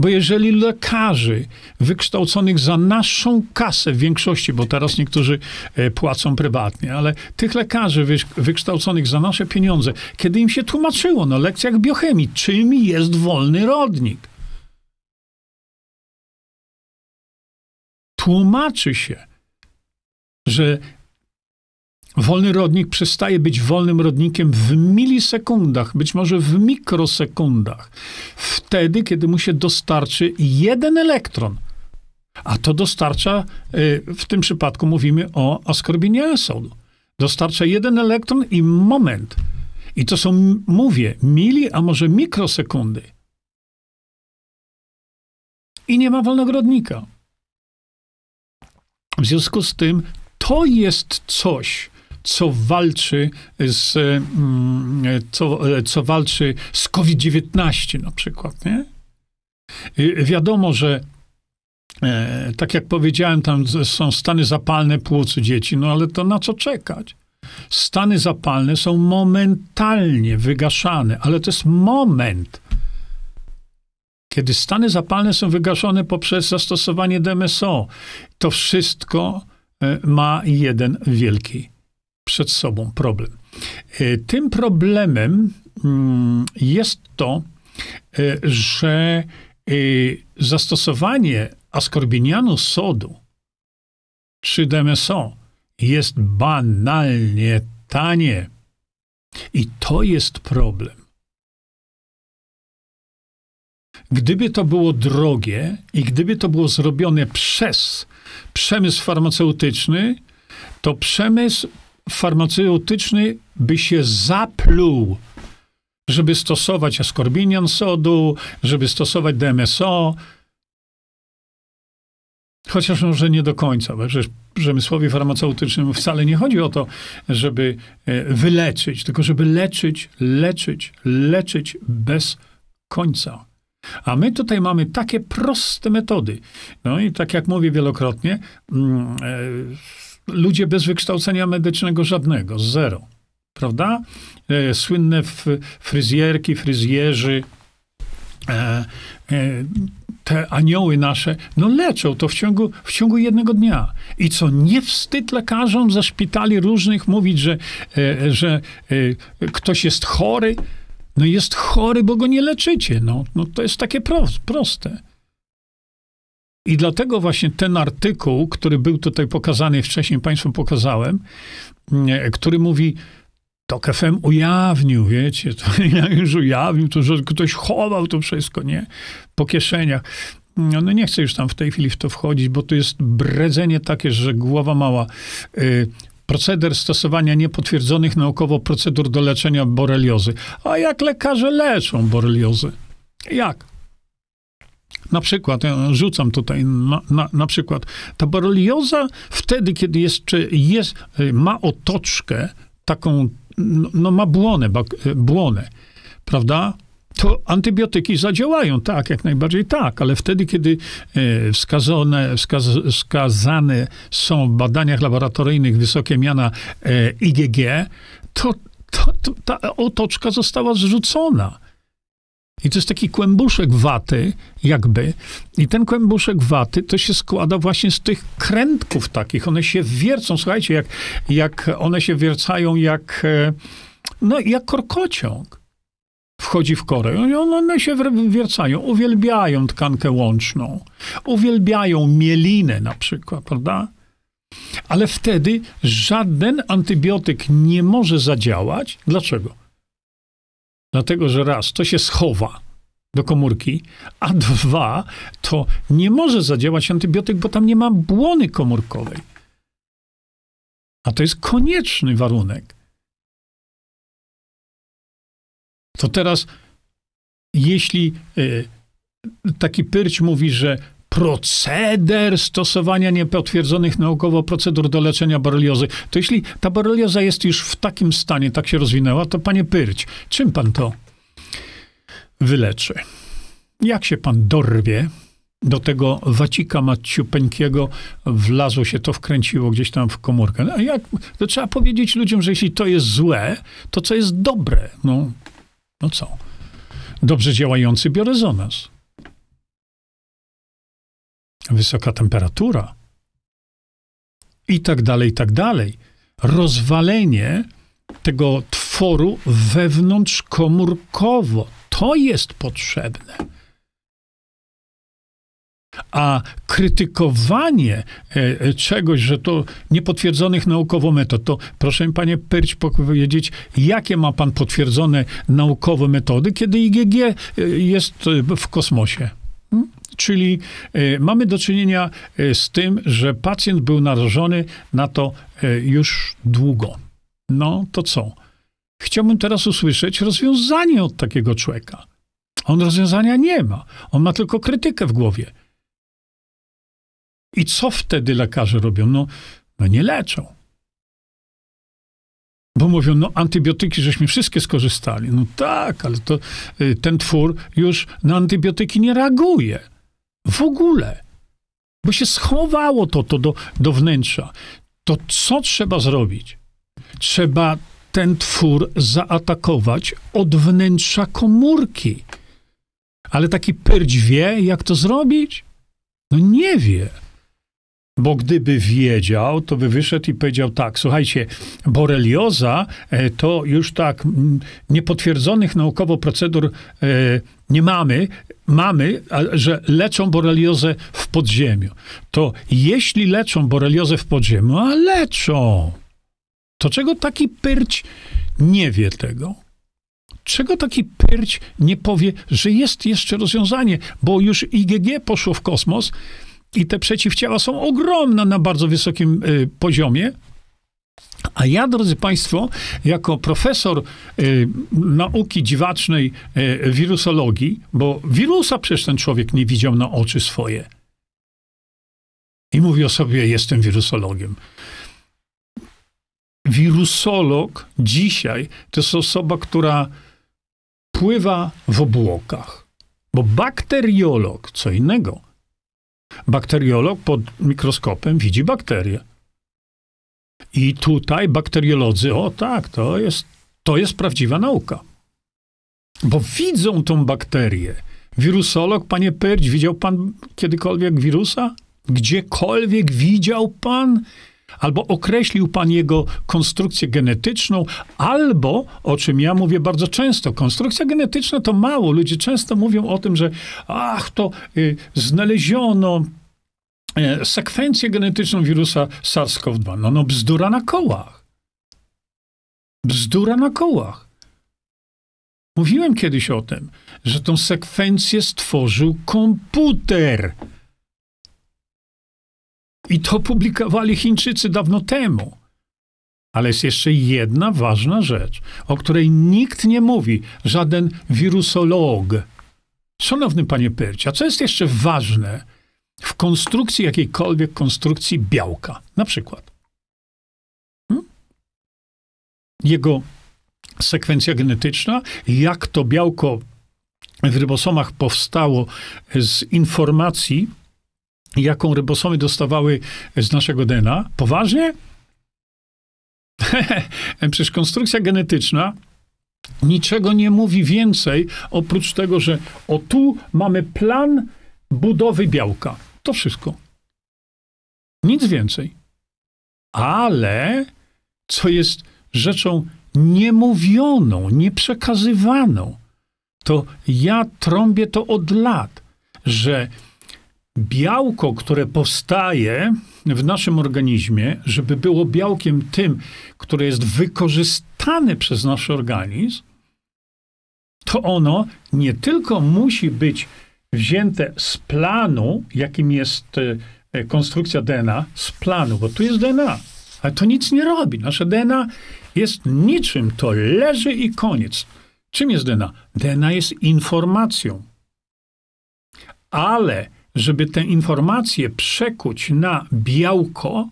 Bo jeżeli lekarzy wykształconych za naszą kasę w większości, bo teraz niektórzy e, płacą prywatnie, ale tych lekarzy wykształconych za nasze pieniądze, kiedy im się tłumaczyło na lekcjach biochemii, czym jest wolny rodnik, tłumaczy się, że Wolny rodnik przestaje być wolnym rodnikiem w milisekundach, być może w mikrosekundach. Wtedy, kiedy mu się dostarczy jeden elektron. A to dostarcza, y, w tym przypadku mówimy o askorbinie sodu. Dostarcza jeden elektron i moment. I to są, mówię, mili, a może mikrosekundy. I nie ma wolnego rodnika. W związku z tym to jest coś, co walczy z, mm, co, co walczy z COVID-19 na przykład, nie? Wiadomo, że e, tak jak powiedziałem, tam są stany zapalne płuc dzieci, no ale to na co czekać? Stany zapalne są momentalnie wygaszane, ale to jest moment. Kiedy stany zapalne są wygaszone poprzez zastosowanie DMSO, to wszystko e, ma jeden wielki przed sobą problem. E, tym problemem mm, jest to, e, że zastosowanie askorbinianu sodu czy DMSO jest banalnie tanie. I to jest problem. Gdyby to było drogie i gdyby to było zrobione przez przemysł farmaceutyczny, to przemysł farmaceutyczny by się zapluł, żeby stosować askorbinian sodu, żeby stosować DMSO, Chociaż może nie do końca, bo przecież przemysłowi farmaceutycznym wcale nie chodzi o to, żeby e, wyleczyć, tylko żeby leczyć, leczyć, leczyć bez końca. A my tutaj mamy takie proste metody. No i tak jak mówię wielokrotnie, mm, e, ludzie bez wykształcenia medycznego żadnego, zero. Prawda? E, słynne fryzjerki, fryzjerzy, te anioły nasze, no leczą to w ciągu, w ciągu jednego dnia. I co, nie wstyd lekarzom ze szpitali różnych mówić, że, e, że e, ktoś jest chory? No jest chory, bo go nie leczycie. No, no to jest takie proste. I dlatego właśnie ten artykuł, który był tutaj pokazany, wcześniej Państwu pokazałem, e, który mówi, to FM ujawnił, wiecie, to *laughs* już ujawnił, to, że ktoś chował to wszystko, nie? Po kieszeniach. No, no nie chcę już tam w tej chwili w to wchodzić, bo to jest bredzenie takie, że głowa mała. Y, proceder stosowania niepotwierdzonych naukowo procedur do leczenia boreliozy. A jak lekarze leczą boreliozę? Jak? Na przykład, ja rzucam tutaj na, na, na przykład, ta borelioza wtedy, kiedy jeszcze jest, y, ma otoczkę taką no, no ma błonę, błonę, prawda? to antybiotyki zadziałają, tak, jak najbardziej tak, ale wtedy, kiedy e, wskazane, wskaz, wskazane są w badaniach laboratoryjnych wysokie miana IgG, to, to, to ta otoczka została zrzucona. I to jest taki kłębuszek waty, jakby. I ten kłębuszek waty to się składa właśnie z tych krętków takich. One się wiercą, słuchajcie, jak, jak one się wiercają jak, e, no, jak korkociąg. Wchodzi w korę i one się wiercają, uwielbiają tkankę łączną, uwielbiają mielinę na przykład, prawda? Ale wtedy żaden antybiotyk nie może zadziałać. Dlaczego? Dlatego, że raz, to się schowa do komórki, a dwa, to nie może zadziałać antybiotyk, bo tam nie ma błony komórkowej. A to jest konieczny warunek. To teraz, jeśli y, taki pyrć mówi, że proceder stosowania niepotwierdzonych naukowo procedur do leczenia boreliozy. To jeśli ta borelioza jest już w takim stanie, tak się rozwinęła, to panie Pyrć, czym pan to wyleczy? Jak się pan dorwie do tego wacika maciupeńkiego, wlazło się to, wkręciło gdzieś tam w komórkę. No, jak, to trzeba powiedzieć ludziom, że jeśli to jest złe, to co jest dobre? No, no co? Dobrze działający biorezonans wysoka temperatura i tak dalej, i tak dalej. Rozwalenie tego tworu wewnątrzkomórkowo. To jest potrzebne. A krytykowanie e, czegoś, że to niepotwierdzonych naukowo metod, to proszę panie Perć powiedzieć, jakie ma pan potwierdzone naukowe metody, kiedy IgG jest w kosmosie? Czyli mamy do czynienia z tym, że pacjent był narażony na to już długo. No to co? Chciałbym teraz usłyszeć rozwiązanie od takiego człowieka. On rozwiązania nie ma. On ma tylko krytykę w głowie. I co wtedy lekarze robią? No, no nie leczą. Bo mówią, no antybiotyki, żeśmy wszystkie skorzystali. No tak, ale to y, ten twór już na antybiotyki nie reaguje. W ogóle. Bo się schowało to, to do, do wnętrza. To co trzeba zrobić? Trzeba ten twór zaatakować od wnętrza komórki. Ale taki pyrć wie, jak to zrobić? No nie wie. Bo gdyby wiedział, to by wyszedł i powiedział tak, słuchajcie, borelioza e, to już tak niepotwierdzonych naukowo procedur e, nie mamy, mamy, że leczą boreliozę w podziemiu. To jeśli leczą boreliozę w podziemiu, a leczą, to czego taki pyrć nie wie tego? Czego taki pyrć nie powie, że jest jeszcze rozwiązanie, bo już IgG poszło w kosmos i te przeciwciała są ogromne na bardzo wysokim y, poziomie. A ja, drodzy Państwo, jako profesor y, nauki dziwacznej y, wirusologii, bo wirusa przecież ten człowiek nie widział na oczy swoje. I mówi o sobie, jestem wirusologiem wirusolog dzisiaj to jest osoba, która pływa w obłokach. Bo bakteriolog, co innego. Bakteriolog pod mikroskopem widzi bakterie. I tutaj bakteriolodzy, o tak, to jest, to jest prawdziwa nauka. Bo widzą tą bakterię. Wirusolog, panie Pyrć, widział pan kiedykolwiek wirusa? Gdziekolwiek widział pan albo określił pan jego konstrukcję genetyczną, albo, o czym ja mówię bardzo często, konstrukcja genetyczna to mało. Ludzie często mówią o tym, że ach, to y, znaleziono y, sekwencję genetyczną wirusa SARS-CoV-2. No, no, bzdura na kołach. Bzdura na kołach. Mówiłem kiedyś o tym, że tą sekwencję stworzył komputer. I to publikowali Chińczycy dawno temu. Ale jest jeszcze jedna ważna rzecz, o której nikt nie mówi, żaden wirusolog. Szanowny panie Pyrcia, co jest jeszcze ważne w konstrukcji jakiejkolwiek konstrukcji białka? Na przykład. Hmm? Jego sekwencja genetyczna, jak to białko w rybosomach powstało z informacji jaką rybosomy dostawały z naszego DNA. Poważnie? *laughs* Przecież konstrukcja genetyczna niczego nie mówi więcej, oprócz tego, że o tu mamy plan budowy białka. To wszystko. Nic więcej. Ale co jest rzeczą niemówioną, nieprzekazywaną, to ja trąbię to od lat, że białko, które powstaje w naszym organizmie, żeby było białkiem tym, które jest wykorzystane przez nasz organizm, to ono nie tylko musi być wzięte z planu, jakim jest e, konstrukcja DNA, z planu, bo tu jest DNA, ale to nic nie robi. Nasze DNA jest niczym, to leży i koniec. Czym jest DNA? DNA jest informacją. Ale żeby tę informację przekuć na białko,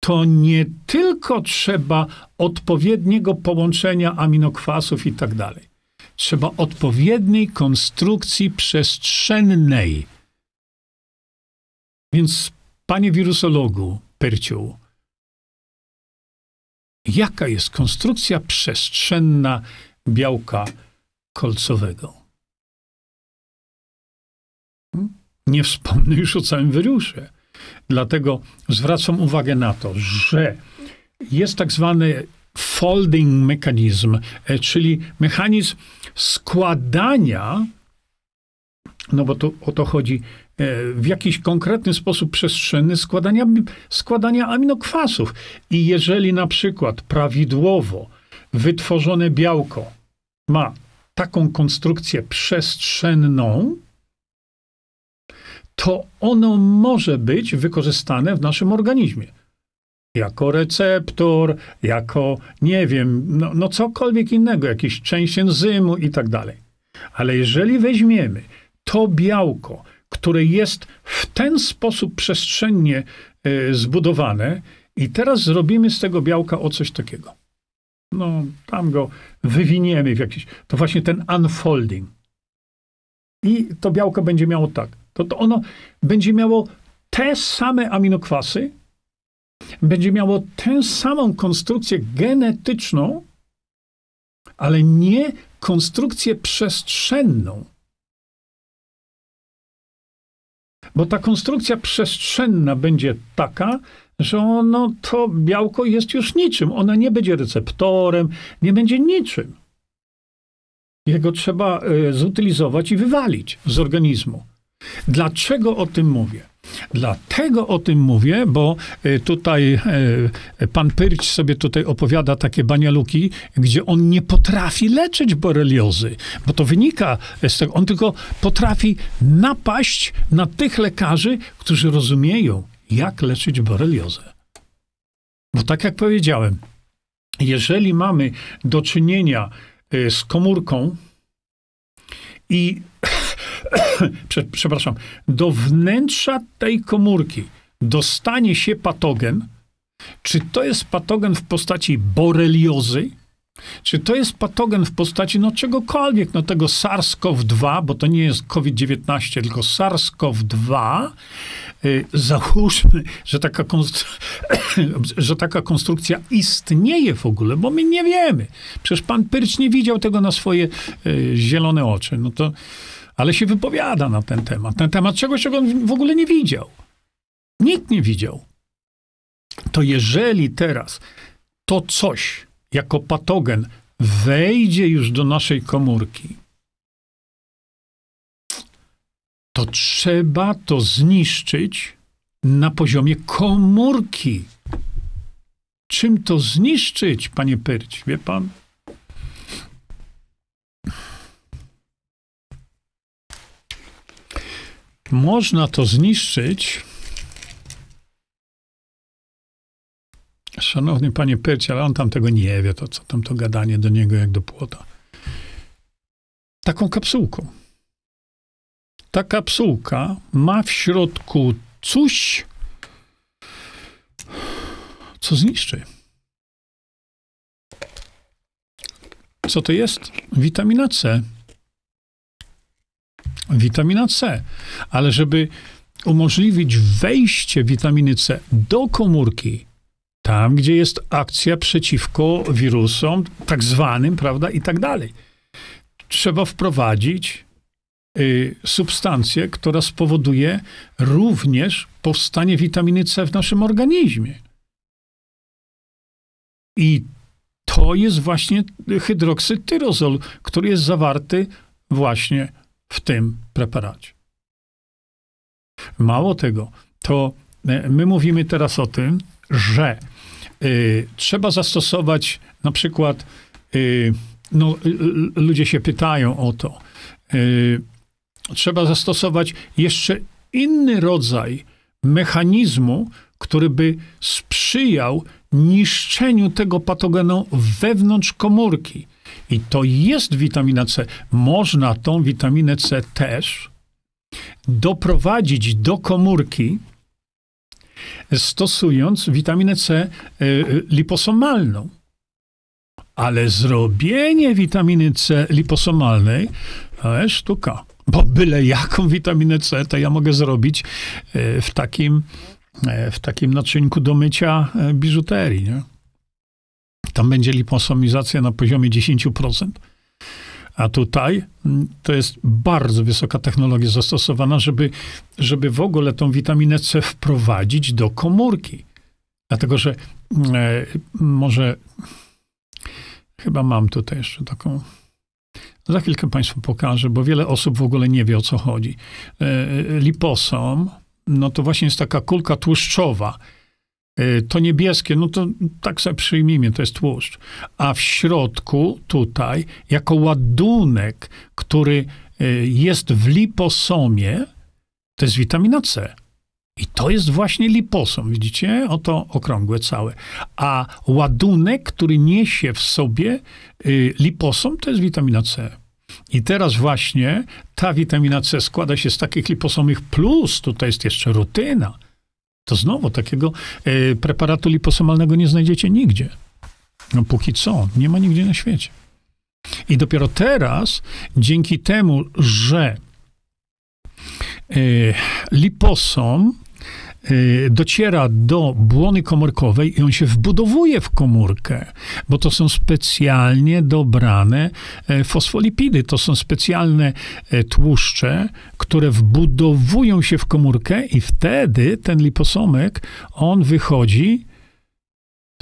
to nie tylko trzeba odpowiedniego połączenia aminokwasów i tak dalej. Trzeba odpowiedniej konstrukcji przestrzennej. Więc, panie wirusologu Perciu, jaka jest konstrukcja przestrzenna białka kolcowego? Nie wspomnę już o całym wirusie. Dlatego zwracam uwagę na to, że jest tak zwany folding mechanizm, e, czyli mechanizm składania, no bo to, o to chodzi w jakiś konkretny sposób przestrzenny składania, składania aminokwasów. I jeżeli na przykład prawidłowo wytworzone białko ma taką konstrukcję przestrzenną, to ono może być wykorzystane w naszym organizmie. Jako receptor, jako, nie wiem, no, no cokolwiek innego, jakieś część enzymu i tak dalej. Ale jeżeli weźmiemy to białko, które jest w ten sposób przestrzennie y, zbudowane, i teraz zrobimy z tego białka o coś takiego. No, tam go wywiniemy w jakiś. To właśnie ten unfolding. I to białko będzie miało tak. To, to ono będzie miało te same aminokwasy, będzie miało tę samą konstrukcję genetyczną, ale nie konstrukcję przestrzenną. Bo ta konstrukcja przestrzenna będzie taka, że ono, to białko jest już niczym. Ona nie będzie receptorem, nie będzie niczym. Jego trzeba e, zutylizować i wywalić z organizmu. Dlaczego o tym mówię? Dlatego o tym mówię, bo e, tutaj e, pan Pyrć sobie tutaj opowiada takie banialuki, gdzie on nie potrafi leczyć boreliozy, bo to wynika z tego, on tylko potrafi napaść na tych lekarzy, którzy rozumieją, jak leczyć boreliozę. Bo tak jak powiedziałem, jeżeli mamy do czynienia e, z komórką i *coughs* przepraszam, do wnętrza tej komórki dostanie się patogen, czy to jest patogen w postaci boreliozy, czy to jest patogen w postaci no czegokolwiek, no tego SARS-CoV-2, bo to nie jest COVID-19, tylko SARS-CoV-2, y, załóżmy, że taka, *coughs* że taka konstrukcja istnieje w ogóle, bo my nie wiemy. Przecież pan Pyrcz nie widział tego na swoje y, zielone oczy. No to, ale się wypowiada na ten temat. Na temat czegoś, czego on w ogóle nie widział. Nikt nie widział. To jeżeli teraz to coś jako patogen wejdzie już do naszej komórki, to trzeba to zniszczyć na poziomie komórki. Czym to zniszczyć, panie Pyrć, wie pan? Można to zniszczyć Szanowny panie Pyrcie, ale on tam tego nie wie, to co tam to gadanie do niego jak do płota. Taką kapsułką. Ta kapsułka ma w środku coś, co zniszczy. Co to jest? Witamina C. Witamina C. Ale żeby umożliwić wejście witaminy C do komórki, tam, gdzie jest akcja przeciwko wirusom, tak zwanym, prawda, i tak dalej. Trzeba wprowadzić y, substancję, która spowoduje również powstanie witaminy C w naszym organizmie. I to jest właśnie hydroksytyrozol, który jest zawarty właśnie w tym preparacie. Mało tego, to y, my mówimy teraz o tym, że y, trzeba zastosować na przykład, y, no, y, ludzie się pytają o to, trzeba zastosować jeszcze inny rodzaj mechanizmu, który by sprzyjał niszczeniu tego patogenu wewnątrz komórki. I to jest witamina C. Można tą witaminę C też doprowadzić do komórki, stosując witaminę C e, liposomalną. Ale zrobienie witaminy C liposomalnej to jest sztuka. Bo byle jaką witaminę C to ja mogę zrobić e, w takim, e, w takim naczynku do mycia biżuterii. Nie? Tam będzie liposomizacja na poziomie 10%. A tutaj mm, to jest bardzo wysoka technologia zastosowana, żeby, żeby w ogóle tą witaminę C wprowadzić do komórki. Dlatego, że e, może chyba mam tutaj jeszcze taką. Za chwilkę Państwu pokażę, bo wiele osób w ogóle nie wie o co chodzi. E, liposom, no to właśnie jest taka kulka tłuszczowa. E, to niebieskie, no to tak sobie przyjmijmy, to jest tłuszcz. A w środku, tutaj, jako ładunek, który e, jest w liposomie, to jest witamina C. I to jest właśnie liposom, widzicie? Oto okrągłe całe. A ładunek, który niesie w sobie y, liposom, to jest witamina C. I teraz właśnie ta witamina C składa się z takich liposomych plus, tutaj jest jeszcze rutyna. To znowu takiego y, preparatu liposomalnego nie znajdziecie nigdzie. No póki co, nie ma nigdzie na świecie. I dopiero teraz, dzięki temu, że y, liposom dociera do błony komórkowej i on się wbudowuje w komórkę, bo to są specjalnie dobrane e, fosfolipidy, to są specjalne e, tłuszcze, które wbudowują się w komórkę i wtedy ten liposomek, on wychodzi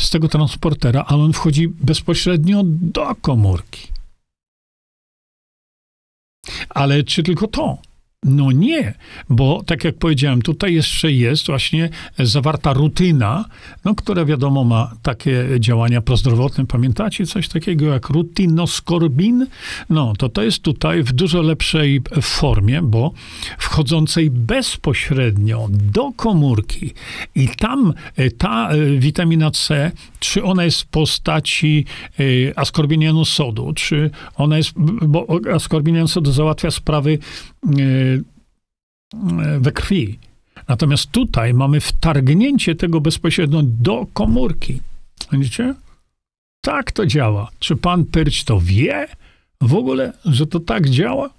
z tego transportera, ale on wchodzi bezpośrednio do komórki. Ale czy tylko to? No nie, bo tak jak powiedziałem, tutaj jeszcze jest właśnie zawarta rutyna, no, która wiadomo ma takie działania prozdrowotne. Pamiętacie coś takiego jak rutinoskorbin? No, to to jest tutaj w dużo lepszej formie, bo wchodzącej bezpośrednio do komórki i tam e, ta e, witamina C, czy ona jest w postaci e, askorbinianu sodu, czy ona jest, bo askorbinian sodu załatwia sprawy we krwi. Natomiast tutaj mamy wtargnięcie tego bezpośrednio do komórki. Widzicie? Tak to działa. Czy pan Pyrć to wie w ogóle, że to tak działa?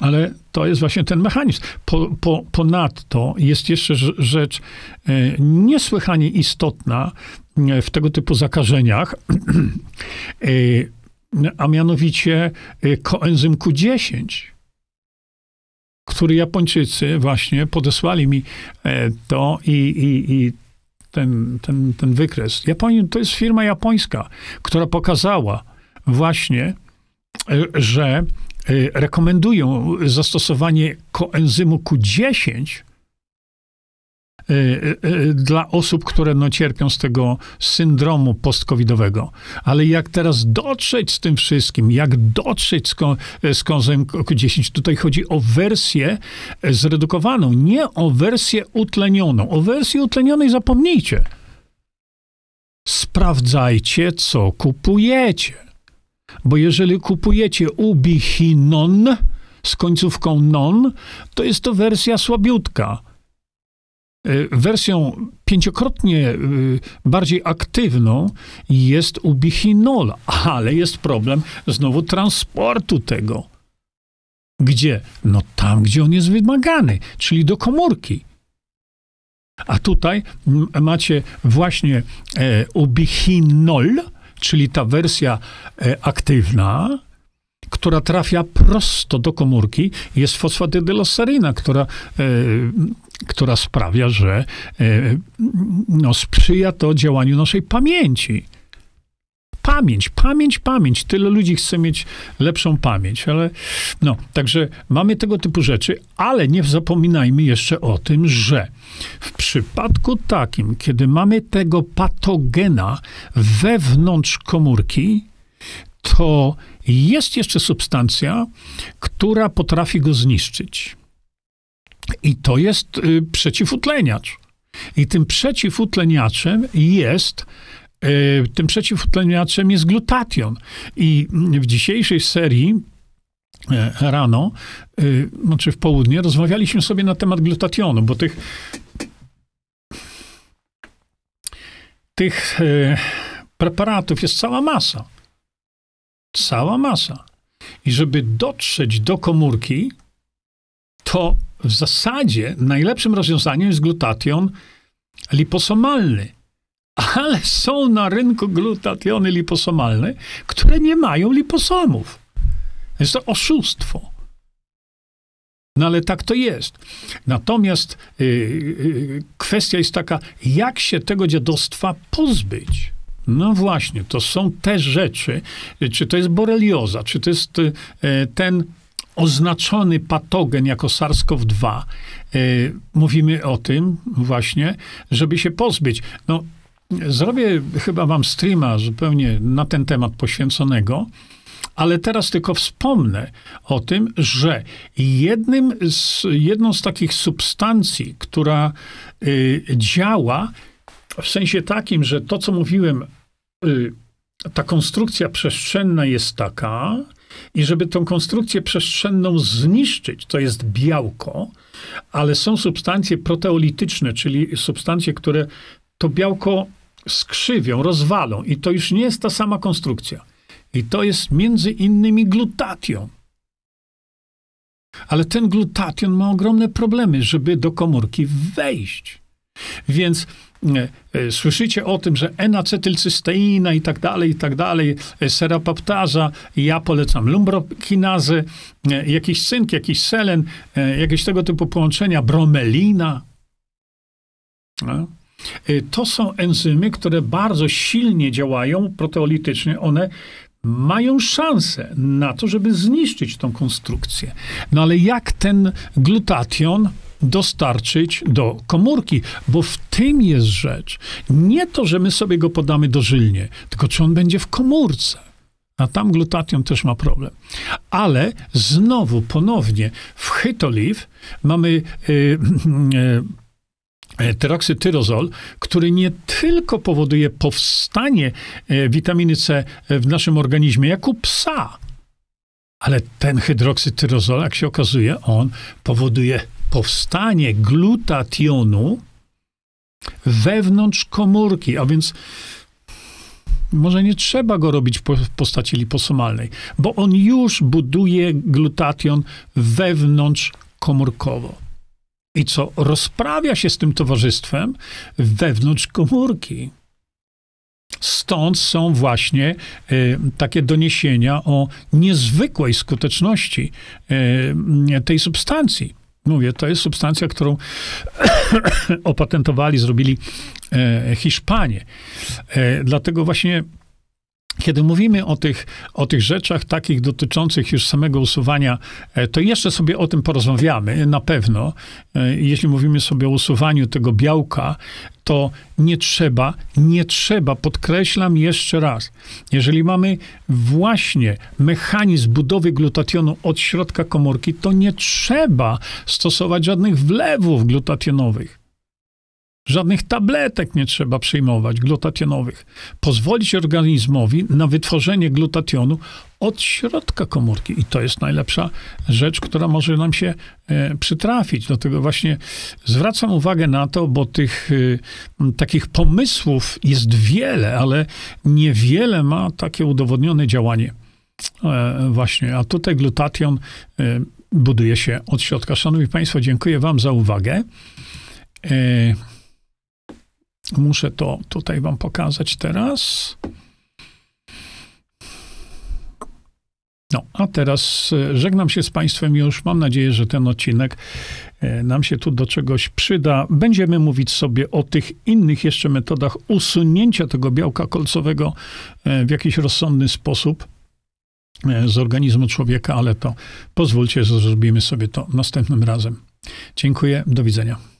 Ale to jest właśnie ten mechanizm. Po, po, ponadto jest jeszcze rzecz e, niesłychanie istotna e, w tego typu zakażeniach, *clears throat* e, a mianowicie koenzym Q10 który Japończycy właśnie podesłali mi e, to i, i, i ten, ten, ten wykres. Japonia to jest firma japońska, która pokazała właśnie, e, że e, rekomendują zastosowanie koenzymu Q10 Y, y, y, dla osób, które no, cierpią z tego syndromu post-covidowego. Ale jak teraz dotrzeć z tym wszystkim, jak dotrzeć z, ko z kozem 10, tutaj chodzi o wersję zredukowaną, nie o wersję utlenioną. O wersji utlenionej zapomnijcie. Sprawdzajcie, co kupujecie. Bo jeżeli kupujecie ubichinon z końcówką non, to jest to wersja słabiutka E, wersją pięciokrotnie e, bardziej aktywną jest ubichinol, ale jest problem znowu transportu tego. Gdzie? No tam, gdzie on jest wymagany, czyli do komórki. A tutaj macie właśnie e, ubichinol, czyli ta wersja e, aktywna, która trafia prosto do komórki, jest fosfatydylosaryna, która e, która sprawia, że e, no, sprzyja to działaniu naszej pamięci. Pamięć, pamięć, pamięć. Tyle ludzi chce mieć lepszą pamięć, ale no, także mamy tego typu rzeczy, ale nie zapominajmy jeszcze o tym, że w przypadku takim, kiedy mamy tego patogena wewnątrz komórki, to jest jeszcze substancja, która potrafi go zniszczyć. I to jest y, przeciwutleniacz. I tym przeciwutleniaczem jest y, tym przeciwutleniaczem jest glutation. I w dzisiejszej serii e, rano, y, znaczy w południe, rozmawialiśmy sobie na temat glutationu, bo tych tych e, preparatów jest cała masa. Cała masa. I żeby dotrzeć do komórki, to w zasadzie najlepszym rozwiązaniem jest glutation liposomalny. Ale są na rynku glutationy liposomalne, które nie mają liposomów. Jest to oszustwo. No ale tak to jest. Natomiast yy, yy, kwestia jest taka, jak się tego dziadostwa pozbyć. No właśnie, to są te rzeczy, czy to jest borelioza, czy to jest e, ten oznaczony patogen jako SARS-CoV-2. E, mówimy o tym właśnie, żeby się pozbyć. No, zrobię chyba wam streama zupełnie na ten temat poświęconego, ale teraz tylko wspomnę o tym, że jednym z, jedną z takich substancji, która y, działa w sensie takim, że to, co mówiłem, y, ta konstrukcja przestrzenna jest taka, i żeby tą konstrukcję przestrzenną zniszczyć, to jest białko, ale są substancje proteolityczne, czyli substancje, które to białko skrzywią, rozwalą, i to już nie jest ta sama konstrukcja. I to jest między innymi glutation. Ale ten glutation ma ogromne problemy, żeby do komórki wejść. Więc e, e, słyszycie o tym, że N-acetylcysteina i tak dalej, i tak dalej, e, serapaptaza, ja polecam lumbrokinazy, jakiś cynk, jakiś selen, jakieś tego typu połączenia, bromelina. No. To są enzymy, które bardzo silnie działają proteolitycznie. One mają szansę na to, żeby zniszczyć tą konstrukcję. No ale jak ten glutation dostarczyć do komórki, bo w tym jest rzecz. Nie to, że my sobie go podamy dożylnie, tylko czy on będzie w komórce. A tam glutation też ma problem. Ale znowu, ponownie, w Hytoliv mamy yy, yy, teroksytyrozol, który nie tylko powoduje powstanie e, witaminy C w naszym organizmie, jak u psa, ale ten hydroksytyrozol, jak się okazuje, on powoduje powstanie glutationu wewnątrz komórki, a więc może nie trzeba go robić w postaci liposomalnej, bo on już buduje glutation wewnątrz komórkowo. I co rozprawia się z tym towarzystwem wewnątrz komórki. Stąd są właśnie y, takie doniesienia o niezwykłej skuteczności y, tej substancji. Mówię, to jest substancja, którą *coughs* opatentowali, zrobili e, Hiszpanie. E, dlatego właśnie kiedy mówimy o tych, o tych rzeczach takich dotyczących już samego usuwania, e, to jeszcze sobie o tym porozmawiamy, na pewno. E, jeśli mówimy sobie o usuwaniu tego białka, to nie trzeba, nie trzeba, podkreślam jeszcze raz, jeżeli mamy właśnie mechanizm budowy glutationu od środka komórki, to nie trzeba stosować żadnych wlewów glutationowych. Żadnych tabletek nie trzeba przyjmować glutationowych. Pozwolić organizmowi na wytworzenie glutationu od środka komórki. I to jest najlepsza rzecz, która może nam się e, przytrafić. Dlatego właśnie zwracam uwagę na to, bo tych e, takich pomysłów jest wiele, ale niewiele ma takie udowodnione działanie. E, właśnie, a tutaj glutation e, buduje się od środka. Szanowni Państwo, dziękuję Wam za uwagę. Muszę to tutaj Wam pokazać teraz. No, a teraz e, żegnam się z Państwem już. Mam nadzieję, że ten odcinek e, nam się tu do czegoś przyda. Będziemy mówić sobie o tych innych jeszcze metodach usunięcia tego białka kolcowego e, w jakiś rozsądny sposób z organizmu człowieka, ale to pozwólcie, że zrobimy sobie to następnym razem. Dziękuję, do widzenia.